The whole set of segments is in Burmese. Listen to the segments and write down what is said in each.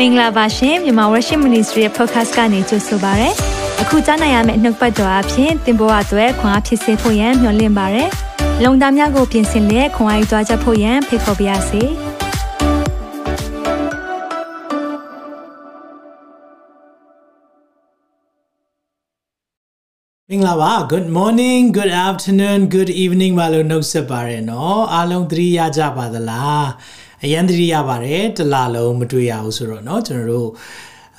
မင်္ဂလာပါရှင်မြန်မာ Worship Ministry ရဲ့ podcast ကနေကြိုဆိုပါရစေ။အခုကြားနိုင်ရမယ့်နှုတ်ပတ်တော်အဖြစ်သင်ပေါ်အပ်ွယ်ခွန်အားဖြစ်စေဖို့ယံမျှဝင့်ပါရစေ။လုံတာများကိုပြင်ဆင်လက်ခွန်အားယူကြားချက်ဖို့ယံဖိတ်ခေါ်ပါရစေ။မင်္ဂလာပါ good morning good afternoon good evening ပါလို့နှုတ်ဆက်ပါရနော်အားလုံးသတိရကြပါသလား အရန်သတိရပါတယ်တလားလုံးမတွေ့ရဘူးဆိုတော့เนาะကျွန်တော်တို့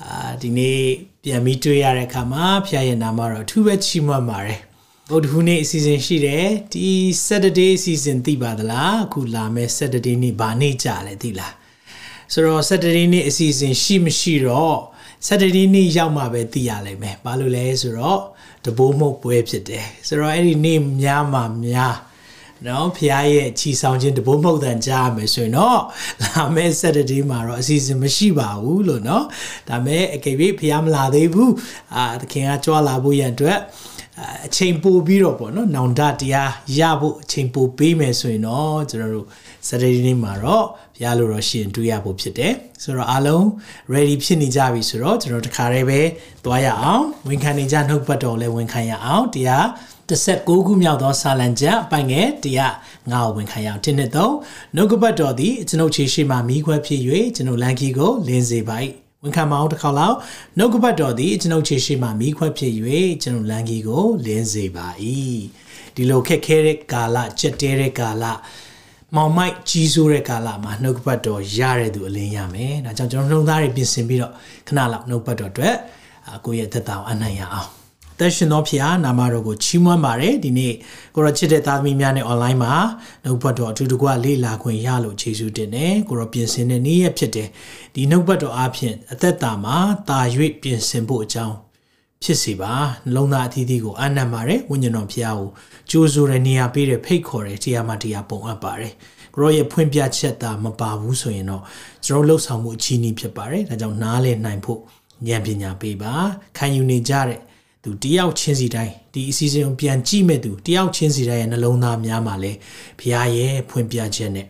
အာဒီနေ့ပြန်ပြီးတွေ့ရတဲ့အခါမှာဖခင်ရဲ့နာမတော့အထူးပဲချီးမွမ်းပါတယ်ဗုဒ္ဓဟူးနေ့အစီအစဉ်ရှိတယ်ဒီ Saturday အစီအစဉ်သိပါသလားအခုလာမယ့် Saturday နေ့ဗာနေ့ကြလဲသိလားဆိုတော့ Saturday နေ့အစီအစဉ်ရှိမရှိတော့ Saturday နေ့ရောက်မှပဲသိရလိမ့်မယ်ဘာလို့လဲဆိုတော့တဘိုးမှုတ်ပွဲဖြစ်တယ်ဆိုတော့အဲ့ဒီနေ့များမှများ နော်ဖះရဲ့ချီဆောင်ခြင်းတဘိုးမှုတ်တန်ကြားရမယ်ဆိုရင်တော့လာမယ့် Saturday မှာတော့အစီအစဉ်မရှိပါဘူးလို့နော်ဒါမဲ့အကယ်၍ဖះမလာသေးဘူးအာသခင်ကကြွားလာဖို့ရန်အတွက်အချိန်ပိုပြီးတော့ပေါ့နော်နောင်တတရားရဖို့အချိန်ပိုပေးမယ်ဆိုရင်တော့ကျွန်တော်တို့ Saturday နေ့မှာတော့ဘုရားလိုတော့ရှင်တွေ့ရဖို့ဖြစ်တယ်ဆိုတော့အားလုံး ready ဖြစ်နေကြပြီဆိုတော့ကျွန်တော်တခါတည်းပဲသွားရအောင်ဝန်ခံနေကြနှုတ်ပတ်တော်လဲဝန်ခံရအောင်တရား 16ခုမြောက်သောစာလံကျမ်းအပိုင်ငယ်တရားငါ့ကိုဝန်ခံရအောင်တင်းနဲ့တော့နှုတ်ကပတ်တော်သည်ကျွန်ုပ်ခြေရှိမှမိခွဲဖြစ်၍ကျွန်ုပ်လမ်းကြီးကိုလင်းစေပါ၏ဝန်ခံမအောင်တစ်ခေါက်လောက်နှုတ်ကပတ်တော်သည်ကျွန်ုပ်ခြေရှိမှမိခွဲဖြစ်၍ကျွန်ုပ်လမ်းကြီးကိုလင်းစေပါ၏ဒီလိုခက်ခဲတဲ့ကာလကြက်တဲတဲ့ကာလမောင်မိုက်ကြီးစိုးတဲ့ကာလမှာနှုတ်ကပတ်တော်ရတဲ့သူအလင်းရမယ်။ဒါကြောင့်ကျွန်တော်နှုတ်သားတွေပြင်ဆင်ပြီးတော့ခဏလောက်နှုတ်ပတ်တော်အတွက်ကိုယ့်ရဲ့သက်တာကိုအနိုင်ရအောင်။ သက်ရှင်သောဖခင်နာမတော်ကိုချီးမွမ်းပါတယ်ဒီနေ့ကိုရချစ်တဲ့သားသမီးများနဲ့ online မှာနှုတ်ပတ်တော်အထူးတကွလေ့လာခွင့်ရလို့ခြေဆုတင်တယ်ကိုရပြင်ဆင်တဲ့နေ့ရက်ဖြစ်တယ်ဒီနှုတ်ပတ်တော်အဖြစ်အသက်တာမှာတာ၍ပြင်ဆင်ဖို့အကြောင်းဖြစ်စီပါနှလုံးသားအသီးသီးကိုအနံ့ပါတယ်ဝိညာဉ်တော်ဖခင်ကိုကြိုးဆိုတဲ့နေရာပေးတဲ့ဖိတ်ခေါ်တဲ့တရားမှတရားပုံအပ်ပါတယ်ကိုရောရဲ့ဖွင့်ပြချက်တာမပါဘူးဆိုရင်တော့ကျွန်တော်လှုပ်ဆောင်မှုအချီးနှီးဖြစ်ပါတယ်ဒါကြောင့်နားလည်နိုင်ဖို့ဉာဏ်ပညာပေးပါခံယူနေကြတဲ့ သူတယောက်ချင်းစီတိုင်းဒီအစီအစဉ်ကိုပြန်ကြည့်မဲ့သူတယောက်ချင်းစီတိုင်းရဲ့နှလုံးသားများမှာလဲဘုရားရဲ့ဖွင့်ပြချက်နဲ့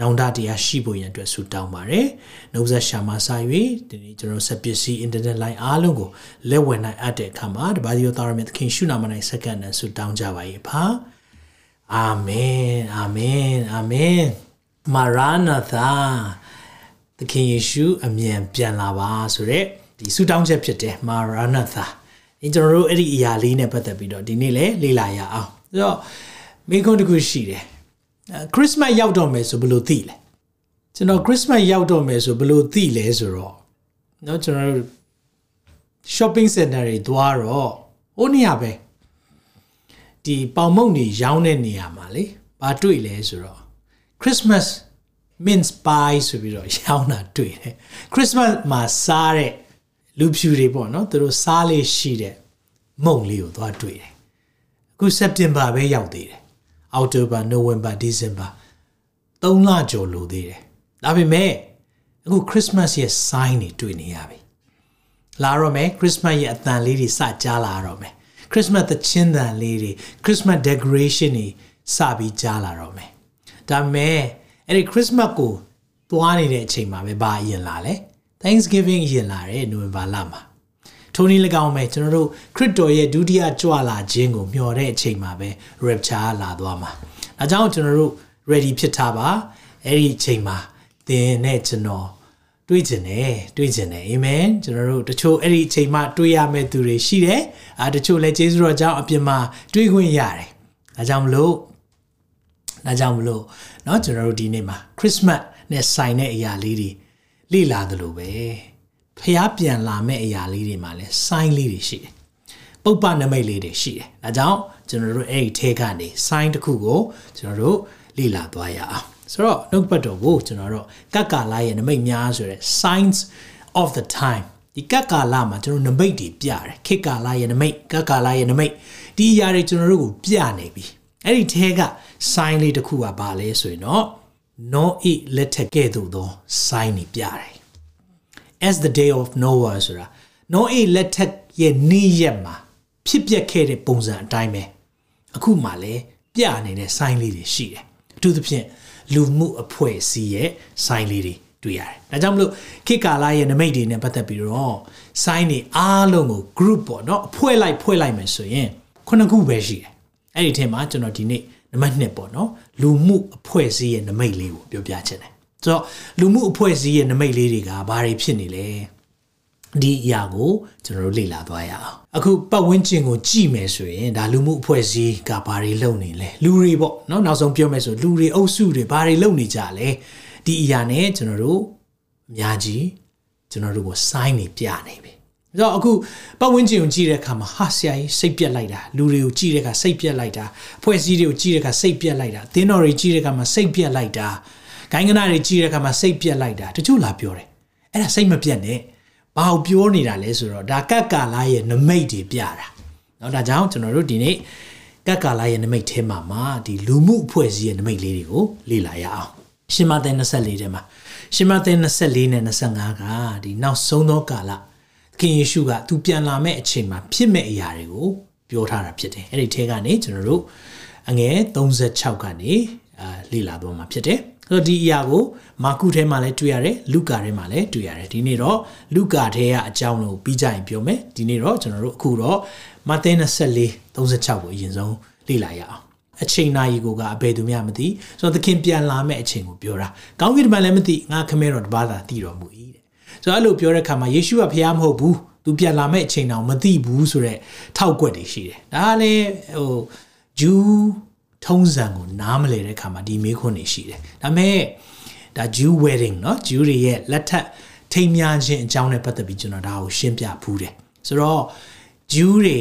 နောင်တတရားရှိဖို့ရန်အတွက်ဆုတောင်းပါတယ်။နှုတ်ဆက်ရှာမစာ၍ဒီနေ့ကျွန်တော်ဆက်ပစ္စည်းအင်တာနက်လိုင်းအားလုံးကိုလက်ဝယ်နိုင်အပ်တဲ့အခါမှာတပါးဒီယောသားရမြတ်သခင်ရှုနာမနိုင်စက္ကန့်နဲ့ဆုတောင်းကြပါ၏ဖာ။အာမင်အာမင်အာမင်မာရာနာသာသခင်ယေရှုအမြန်ပြန်လာပါဆိုတဲ့ဒီဆုတောင်းချက်ဖြစ်တယ်မာရာနာသာ။ ဒီကျွန်တော်တို့အဲ့ဒီအရာလေးနဲ့ပတ်သက်ပြီးတော့ဒီနေ့လည်းလေ့လာရအောင်။ဆိုတော့မိခွန်းတစ်ခုရှိတယ်။ခရစ်စမတ်ရောက်တော့မယ်ဆိုဘယ်လိုသိလဲကျွန်တော်ခရစ်စမတ်ရောက်တော့မယ်ဆိုဘယ်လိုသိလဲဆိုတော့เนาะကျွန်တော် shopping center တွေသွားတော့ဟိုနေရာပဲဒီပေါင်မုတ်နေရောင်းတဲ့နေရာမှာလေဘာတွေ့လဲဆိုတော့ Christmas mince pie ဆိုပြီးတော့ရောင်းတာတွေ့တယ် Christmas မှာစားတဲ့ လူဖြူတွေပေါ့နော်သူတို့စားလေးရှိတဲ့မုံလေးကိုသွားတွေ့တယ်အခု September ပဲရောက်သေးတယ်အောက်တိုဘာနိုဝင်ဘာဒီဇင်ဘာ3လကျော်လိုသေးတယ်ဒါပေမဲ့အခုခရစ်မတ်ရဲ့ sign တွေတွေ့နေရပြီလာတော့မယ်ခရစ်မတ်ရဲ့အတန်လေးတွေစကြားလာတော့မယ်ခရစ်မတ်သချင်းတန်လေးတွေခရစ်မတ် decoration တွေစပြီးကြားလာတော့မယ်ဒါပေမဲ့အဲ့ဒီခရစ်မတ်ကိုသွားနေတဲ့အချိန်မှာပဲဘာအရင်လာလဲ Thanksgiving ရင်လာတယ်နိုဝင်ဘာလမှာထိုနည်း၎င်းပဲကျွန်တော်တို့ခရစ်တော်ရဲ့ဒုတိယကြွလာခြင်းကိုမျှော်တဲ့အချိန်မှာပဲ rapture လာသွားမှာ။အဲကြောင့်ကျွန်တော်တို့ ready ဖြစ်ထားပါအဲ့ဒီအချိန်မှာသင်နဲ့ကျွန်တော်တွေးကျင်တယ်တွေးကျင်တယ်အာမင်ကျွန်တော်တို့တချို့အဲ့ဒီအချိန်မှတွေးရမယ့်သူတွေရှိတယ်အာတချို့လည်းကျေးဇူးတော်ကြောင့်အပြင်မှာတွေးခွင့်ရတယ်ဒါကြောင့်မလို့ဒါကြောင့်မလို့เนาะကျွန်တော်တို့ဒီနေ့မှာခရစ်စမတ်နဲ့ဆိုင်တဲ့အရာလေးတွေ လေ့လာသလိုပဲဖျားပြန်လာမဲ့အရာလေးတွေမှာလည်း sign လေးတွေရှိတယ်ပုပ္ပနမိတ်လေးတွေရှိတယ်ဒါကြောင့်ကျွန်တော်တို့အဲ့ဒီထဲကနေ sign တစ်ခုကိုကျွန်တော်တို့လေ့လာသွားရအောင်ဆိုတော့နှုတ်ပတ်တော်ကိုကျွန်တော်တို့ကက္ကာလရဲ့နမိတ်များဆိုတဲ့ signs of the time ဒီကက္ကာလမှာကျွန်တော်နမိတ်တွေပြတယ်ခေတ်ကာလရဲ့နမိတ်ကက္ကာလရဲ့နမိတ်ဒီအရာတွေကျွန်တော်တို့ကိုပြနေပြီအဲ့ဒီထဲက sign လေးတစ်ခုကဘာလဲဆိုရင်တော့ no it လက်ထက်ကဲ့သို့သော sign တွေပြတယ် as the day of Noah ဆိုတာ Noah လက်ထက်ရဲ့နေ့ရက်မှာဖြစ်ပျက်ခဲ့တဲ့ပုံစံအတိုင်းပဲအခုမှလည်းပြနေတဲ့ sign လေးတွေရှိတယ်အထူးသဖြင့်လူမှုအဖွဲ့အစည်းရဲ့ sign လေးတွေတွေ့ရတယ်။ဒါကြောင့်မလို့ခေတ်ကာလရဲ့နမိတ်တွေနဲ့ပတ်သက်ပြီးတော့ sign တွေအားလုံးကို group ပေါ့နော်အဖွဲလိုက်ဖွဲလိုက်မယ်ဆိုရင်ခုနှစ်ခုပဲရှိတယ်။အဲ့ဒီထဲမှာကျွန်တော်ဒီနေ့ နံပါတ်1ပေါ့နော်လူမှုအဖွဲ့အစည်းရဲ့နမိတ်လေးကိုပြောပြချင်တယ်ဆိုတော့လူမှုအဖွဲ့အစည်းရဲ့နမိတ်လေးတွေကဘာတွေဖြစ်နေလဲဒီအရာကိုကျွန်တော်တို့လေ့လာသွားရအောင်အခုပတ်ဝန်းကျင်ကိုကြည့်မယ်ဆိုရင်ဒါလူမှုအဖွဲ့အစည်းကဘာတွေလုပ်နေလဲလူတွေပေါ့နော်နောက်ဆုံးပြောမယ်ဆိုလူတွေအုပ်စုတွေဘာတွေလုပ်နေကြလဲဒီအရာနဲ့ကျွန်တော်တို့အများကြီးကျွန်တော်တို့ကို sign တွေပြနေပြီ ဆိုတော့အခုပတ်ဝန်းကျင်ကိုကြည့်တဲ့အခါမှာဟာဆရာကြီးစိတ်ပြက်လိုက်တာလူတွေကိုကြည့်တဲ့အခါစိတ်ပြက်လိုက်တာအဖွဲ့အစည်းတွေကိုကြည့်တဲ့အခါစိတ်ပြက်လိုက်တာသင်းတော်တွေကြည့်တဲ့အခါမှာစိတ်ပြက်လိုက်တာဂိုင်းကနာတွေကြည့်တဲ့အခါမှာစိတ်ပြက်လိုက်တာတချို့လာပြောတယ်အဲ့ဒါစိတ်မပြက်နဲ့ဘာကိုပြောနေတာလဲဆိုတော့ဒါကတ်ကာလာရဲ့နမိတ်တွေပြတာเนาะဒါကြောင့်ကျွန်တော်တို့ဒီနေ့ကတ်ကာလာရဲ့နမိတ်ထဲမှာမှာဒီလူမှုအဖွဲ့အစည်းရဲ့နမိတ်လေးတွေကိုလေ့လာရအောင်ရှင်မသဲ24ထဲမှာရှင်မသဲ24နဲ့25ကဒီနောက်ဆုံးသောကာလ ခင်ယေရှုကသူပြန်လာမဲ့အချိန်မှာဖြစ်မဲ့အရာတွေကိုပြောထားတာဖြစ်တယ်အဲ့ဒီထဲကနေကျွန်တော်တို့အငယ်36ကနေအာလေ့လာသွားမှာဖြစ်တယ်ဆိုတော့ဒီအရာကိုမာကုထဲမှာလည်းတွေ့ရတယ်လူကာထဲမှာလည်းတွေ့ရတယ်ဒီနေ့တော့လူကာထဲကအကြောင်းလို့ပြီးကြရင်ပြောမယ်ဒီနေ့တော့ကျွန်တော်တို့အခုတော့မဿဲ24 36ကိုအရင်ဆုံးလေ့လာရအောင်အချိန်နာရီကိုကအဘယ်သူမှမသိဆိုတော့သခင်ပြန်လာမဲ့အချိန်ကိုပြောတာကောင်းကင်တမန်လည်းမသိငါခမဲတော်တပါးသာသိတော်မူ၏တဲ့ ဆိုတော့အဲ့လိုပြောတဲ့အခါမှာယေရှုကဖျားမဟုတ်ဘူးသူပြန်လာမဲ့အချိန်တောင်မသိဘူးဆိုတော့ထောက်ကွက်တွေရှိတယ်ဒါကလည်းဟိုဂျူးထုံးစံကိုနားမလည်တဲ့အခါမှာဒီမေးခွန်းတွေရှိတယ်ဒါပေမဲ့ဒါ Jew wedding เนาะ Jew တွေရဲ့လက်ထက်ထိမ်းများခြင်းအကြောင်းနဲ့ပတ်သက်ပြီးကျွန်တော်ဒါကိုရှင်းပြဖူးတယ်ဆိုတော့ Jew တွေ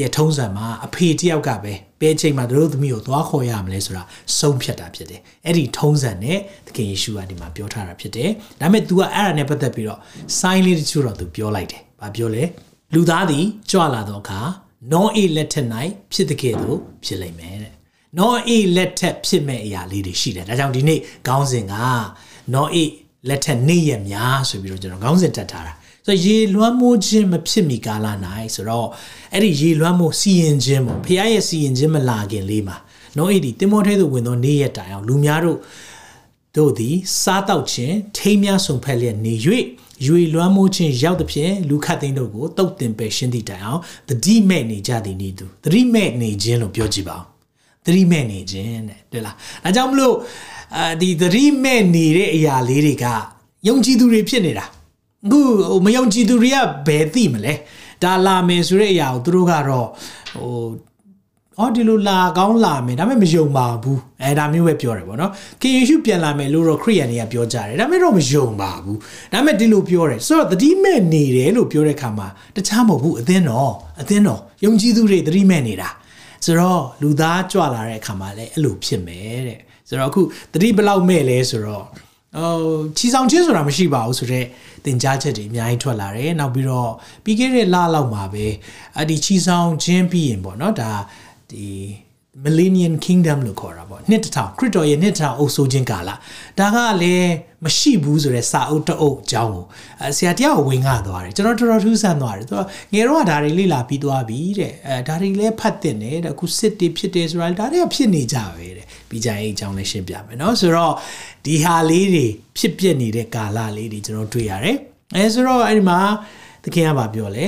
ရဲ့ထုံးစံမှာအဖေတယောက်ကပဲ ဘယ်ချိန်မှာတို့သမီးကိုသွားခေါ်ရမလဲဆိုတာဆုံးဖြတ်တာဖြစ်တယ်အဲ့ဒီထုံးစံနဲ့သခင်ယေရှုကဒီမှာပြောထားတာဖြစ်တယ်ဒါပေမဲ့ तू ကအဲ့ဒါနဲ့ပတ်သက်ပြီးတော့ sign လေးတချို့တော့ तू ပြောလိုက်တယ်ဘာပြောလဲလူသားသည်ကြွလာတော့အခါ non a လက်ထက်၌ဖြစ်တဲ့ကဲ့သို့ဖြစ်လိမ့်မယ်တဲ့ non a လက်ထက်ဖြစ်မဲ့အရာလေးတွေရှိတယ်ဒါကြောင့်ဒီနေ့ခေါင်းစဉ်က non a လက်ထက်နေ့ရက်များဆိုပြီးတော့ကျွန်တော်ခေါင်းစဉ်တက်ထားတာ ဆိုရေလွှမ်းမိုးခြင်းမဖြစ်မီကာလ၌ဆိုတော့အဲ့ဒီရေလွှမ်းမိုးစီရင်ခြင်းပေါ့ဖခင်ရဲ့စီရင်ခြင်းမလာခင်လေးမှာနော်အဲ့ဒီတင်မောထဲသို့ဝင်သောနေ့ရက်တိုင်အောင်လူများတို့တို့သည်စားတောက်ခြင်းထိမ်းများဆုံဖက်လျက်နေ၍ရွေလွှမ်းမိုးခြင်းရောက်သဖြင့်လူခတ်သိန်းတို့ကိုတုတ်တင်ပယ်ရှင်းသည့်တိုင်အောင်တတိမဲ့နေကြသည်နည်းသူတတိမဲ့နေခြင်းလို့ပြောကြည့်ပါဦးတတိမဲ့နေခြင်းတဲ့တွေ့လားအဲကြောင့်မလို့အာဒီတတိမဲ့နေတဲ့အရာလေးတွေကယုံကြည်သူတွေဖြစ်နေတာအ ခုဟိုမယုံကြည်သူတွေကဘယ်သိမလဲဒါလာမယ်ဆိုတဲ့အရာကိုသူတို့ကတော့ဟိုအော်ဒီလိုလာကောင်းလာမယ်ဒါပေမဲ့မယုံပါဘူးအဲဒါမျိုးပဲပြောတယ်ပေါ့နော်ခင်ယေရှုပြန်လာမယ်လို့တော့ခရိယန်တွေကပြောကြတယ်ဒါပေမဲ့တော့မယုံပါဘူးဒါပေမဲ့ဒီလိုပြောတယ်ဆိုတော့သတိမဲ့နေတယ်လို့ပြောတဲ့ခါမှာတခြားမဟုတ်ဘူးအသင်းတော်အသင်းတော်ယုံကြည်သူတွေသတိမဲ့နေတာဆိုတော့လူသားကြွလာတဲ့အခါမှာလည်းအဲ့လိုဖြစ်မယ်တဲ့ဆိုတော့အခုသတိဘလောက်မဲ့လဲဆိုတော့ ဟိုချီဆောင်ချင်းဆိုတာမရှိပါဘူးဆိုတော့တင်ကြားချက်တွေအများကြီးထွက်လာတယ်နောက်ပြီးတော့ပြီးခဲ့တဲ့လလောက်မှာပဲအဲ့ဒီချီဆောင်ချင်းပြီးရင်ပေါ့နော်ဒါဒီ Millennium Kingdom လို့ခေါ်တာပေါ့နှစ်တစ်ထောင်ခရစ်တော်ရဲ့နှစ်တစ်ထောင်အုပ်စိုးခြင်းကာလဒါကလည်းမရှိဘူးဆိုတဲ့စာအုပ်တအုပ်အကြောင်းကိုဆရာတယောက်ဝင်ငှသွားတယ်ကျွန်တော်တော်တော်ထူးဆန်းသွားတယ်သူကငယ်တော့ဒါတွေလေ့လာပြီးသွားပြီတဲ့အဲဒါတွေလည်းဖတ်တင်တယ်တဲ့အခုစစ်တွေဖြစ်တယ်ဆိုတာဒါတွေကဖြစ်နေကြပဲတဲ့ပြီးကြရင်အကြောင်းလည်းရှင်းပြမယ်เนาะဆိုတော့ဒီဟာလေးတွေဖြစ်ပြနေတဲ့ကာလလေးတွေကျွန်တော်တွေ့ရတယ်အဲဆိုတော့အဲ့ဒီမှာသခင်ကပြောလဲ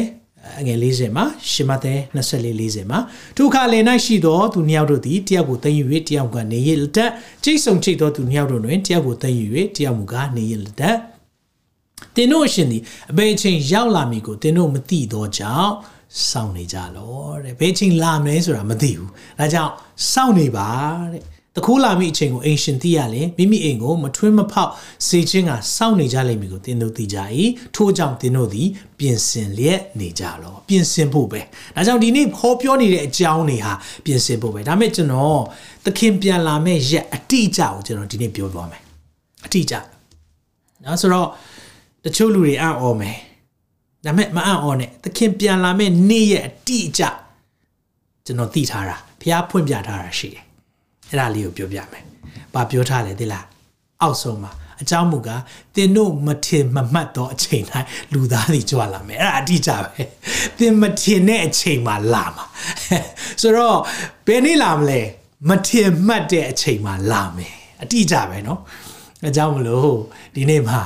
အငယ်40မှာရှင်မသက်24 40မှာထိုအခါလေ၌ရှိသောသူနှစ်ယောက်တို့သည်တယောက်ကိုသိမ်းယူ၍တယောက်ကနေရလက်တက်ကျိတ်ဆုံချိတ်သောသူနှစ်ယောက်တို့တွင်တယောက်ကိုသိမ်းယူ၍တယောက်မူကားနေရလက်တက်တင်တို့အရှင်သည်အဘယ်ချိန်ရောက်လာမည်ကိုတင်တို့မသိသောကြောင့်စောင့်နေကြလောတဲ့ဘယ်ချိန်လာမလဲဆိုတာမသိဘူးဒါကြောင့်စောင့်နေပါတဲ့ တခိုးလာမိအချိန်ကိုအိမ်ရှင်သိရလဲမိမိအိမ်ကိုမထွင်းမဖောက်စေခြင်းကစောင့်နေကြလိမ့်မည်ကိုသင်တို့သိကြ၏ထို့ကြောင့်သင်တို့သည်ပြင်ဆင်လျက်နေကြလောပြင်ဆင်ဖို့ပဲဒါကြောင့်ဒီနေ့ဟောပြောနေတဲ့အကြောင်းတွေဟာပြင်ဆင်ဖို့ပဲဒါမဲ့ကျွန်တော်သခင်ပြန်လာမဲ့ရက်အတိအကျကိုကျွန်တော်ဒီနေ့ပြောသွားမယ်အတိအကျနော်ဆိုတော့တချို့လူတွေအံ့ဩမယ်ဒါမဲ့မအံ့ဩနဲ့သခင်ပြန်လာမဲ့နေ့ရက်အတိအကျကျွန်တော်သိထားတာဘုရားဖွင့်ပြထားတာရှိတယ် အဲ့ဒါလေးကိုပြောပြမယ်။ဘာပြောထားလဲသိလား။အောက်ဆုံးမှာအကြောင်းမူကားသင်တို့မထင်မမှတ်သောအချိန်တိုင်းလူသားတွေကြွလာမယ်။အဲ့ဒါအတိအကျပဲ။သင်မထင်တဲ့အချိန်မှာလာမှာ။ဆိုတော့ဘယ်နေ့လာမလဲ။မထင်မှတ်တဲ့အချိန်မှာလာမယ်။အတိအကျပဲเนาะ အကြောင်းမလို့ဒီနေ့မှာ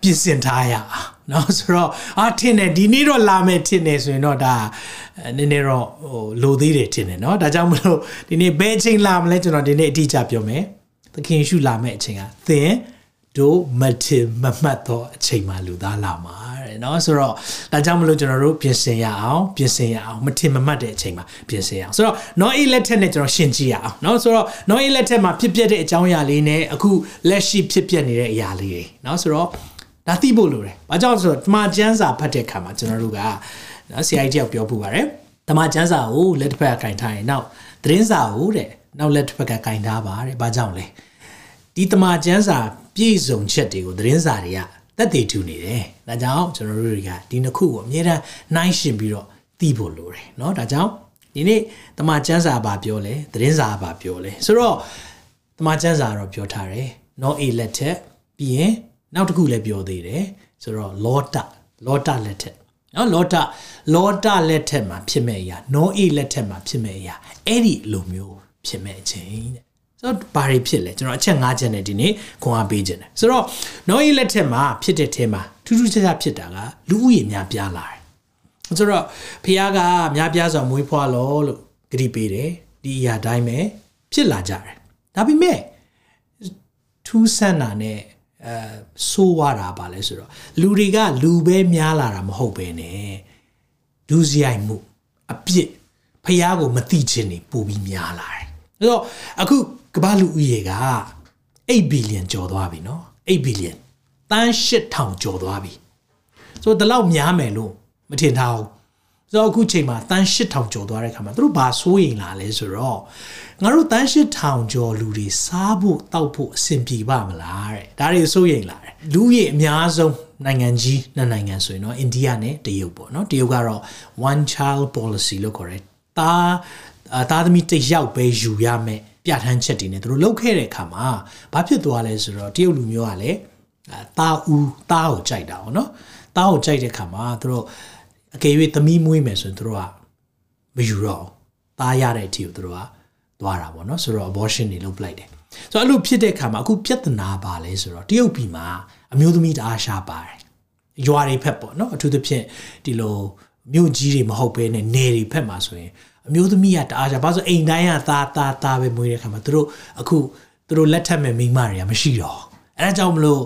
ပြင်ဆင်ထားရအောင်เนาะဆိုတော့အာထင်တယ်ဒီနေ့တော့လာမယ်ထင်တယ်ဆိုရင်တော့ဒါနည်းနည်းတော့ဟိုလိုသေးတယ်ထင်တယ်เนาะဒါကြောင့်မလို့ဒီနေ့ဘယ်အချိန်လာမလဲကျွန်တော်ဒီနေ့အတိအကျပြောမယ်သခင်ရှုလာမယ့်အချိန်ကသင် တို့မထင်မမှတ်တော့အချိန်မှလူသားလာမှာတဲ့เนาะဆိုတော့ဒါကြောင့်မလို့ကျွန်တော်တို့ပြင်ဆင်ရအောင်ပြင်ဆင်ရအောင်မထင်မမှတ်တဲ့အချိန်မှာပြင်ဆင်ရအောင်ဆိုတော့ no a လက်ထက်နဲ့ကျွန်တော်ရှင်းကြည့်ရအောင်เนาะဆိုတော့ no a လက်ထက်မှာဖြစ်ပျက်တဲ့အကြောင်းအရာလေးနဲ့အခုလက်ရှိဖြစ်ပျက်နေတဲ့အရာလေးတွေเนาะဆိုတော့ဒါသိဖို့လိုတယ်။ဘာကြောင့်ဆိုတော့တမန်ကျမ်းစာဖတ်တဲ့အခါမှာကျွန်တော်တို့ကနော် CI တယောက်ပြောပူပါတယ်။တမန်ကျမ်းစာကိုလက်တစ်ဖက်ကကင်ထားရင်နောက်သတင်းစာကိုတဲ့နောက်လက်တစ်ဖက်ကကင်ထားပါတဲ့။ဘာကြောင့်လဲ။ ဒီတမန်ကျမ်းစာပြည့်စုံချက်တွေကိုသတင်းစာတွေကသက်သေထူနေတယ်။ဒါကြောင့်ကျွန်တော်တို့တွေကဒီနှစ်ခုကိုအမြဲတမ်းနှိုင်းယှဉ်ပြီးတော့သိဖို့လိုတယ်เนาะဒါကြောင့်ဒီနေ့တမန်ကျမ်းစာဘာပြောလဲသတင်းစာဘာပြောလဲဆိုတော့တမန်ကျမ်းစာတော့ပြောထားတယ်။ no a လက်ထက်ပြီးရင်နောက်တစ်ခုလည်းပြောသေးတယ်ဆိုတော့လောတလောတလက်ထက်နော်လောတလောတလက်ထက်မှာဖြစ်မဲ့အရာနောအေလက်ထက်မှာဖြစ်မဲ့အရာအဲ့ဒီလိုမျိုးဖြစ်မဲ့အချိန်တဲ့ ဆိုတော့ဘာတွေဖြစ်လဲကျွန်တော်အချက်၅ချက်နဲ့ဒီနေ့ခွန်အားပေးခြင်းတယ်ဆိုတော့နောအေလက်ထက်မှာဖြစ်တဲ့ထဲမှာထူးထူးခြားခြားဖြစ်တာကလူဦးရေများပြားလာတယ်ဆိုတော့ဖះကများပြားစွာမွေးဖွားလို့လို့ဂတိပေးတယ်ဒီအရာတိုင်းပဲဖြစ်လာကြတယ်ဒါပေမဲ့ထူးဆန်းတာနဲ့အဲဆိုးွားတာပါလဲဆိုတော့လူတွေကလူပဲများလာတာမဟုတ်ပဲねဒုစရိုက်မှုအပြစ်ဖះကိုမသိခြင်းနေပိုပြီးများလာတယ်။အဲတော့အခု ကမ္ဘာလူဦးရေက8ဘီလီယံကျော်သွားပြီနော်8ဘီလီယံတန်း8000ကျော်သွားပြီ။ဆိုတော့ဒီလောက်များမယ်လို့မထင်ထားဘူး။ဆိုတော့အခုချိန်မှာတန်း8000ကျော်သွားတဲ့ခါမှာသူတို့ဘာစိုးရိမ်လာလဲဆိုတော့ငါတို့တန်း8000ကျော်လူတွေစားဖို့တောက်ဖို့အဆင်ပြေပါမလားတဲ့ဒါတွေစိုးရိမ်လာတယ်လူကြီးအများဆုံးနိုင်ငံကြီးနှစ်နိုင်ငံဆိုရင်တော့အိန္ဒိယနဲ့တရုတ်ပေါ့နော်တရုတ်ကတော့ one child policy လို့ခေါ်တယ်တာသားသမီးတစ်ယောက်ပဲယူရမယ် ပြဋ္ဌာန်းချက်တွေနဲ့သူတို့လုပ်ခဲ့တဲ့အခါမှာဘာဖြစ်သွားလဲဆိုတော့တရုတ်လူမျိုးကလည်းတာဦးတာကိုကြိုက်တာပေါ့နော်တာကိုကြိုက်တဲ့အခါမှာသူတို့အကယ်၍သမီးမွေးမယ်ဆိုရင်သူတို့ကမယူတော့တားရတဲ့အထိကိုသူတို့ကသွားတာပေါ့နော်ဆိုတော့ abortion တွေလုပ်ပလိုက်တယ်ဆိုတော့အဲ့လိုဖြစ်တဲ့အခါမှာအခုပြဿနာပါလဲဆိုတော့တရုတ်ပြည်မှာအမျိုးသမီးတအားရှားပါတယ်ရွာတွေဖက်ပေါ့နော်အထူးသဖြင့်ဒီလိုမြို့ကြီးတွေမဟုတ်ဘဲနဲ့နယ်တွေဖက်မှာဆိုရင် အမျိုးသမီးကတအားရှားဘာလို့အိမ်တိုင်းကသားသားသားပဲမွေးတဲ့အခါမှာသူတို့အခုသူတို့လက်ထက်မဲ့မိန်းမတွေကမရှိတော့အဲဒါကြောင့်မလို့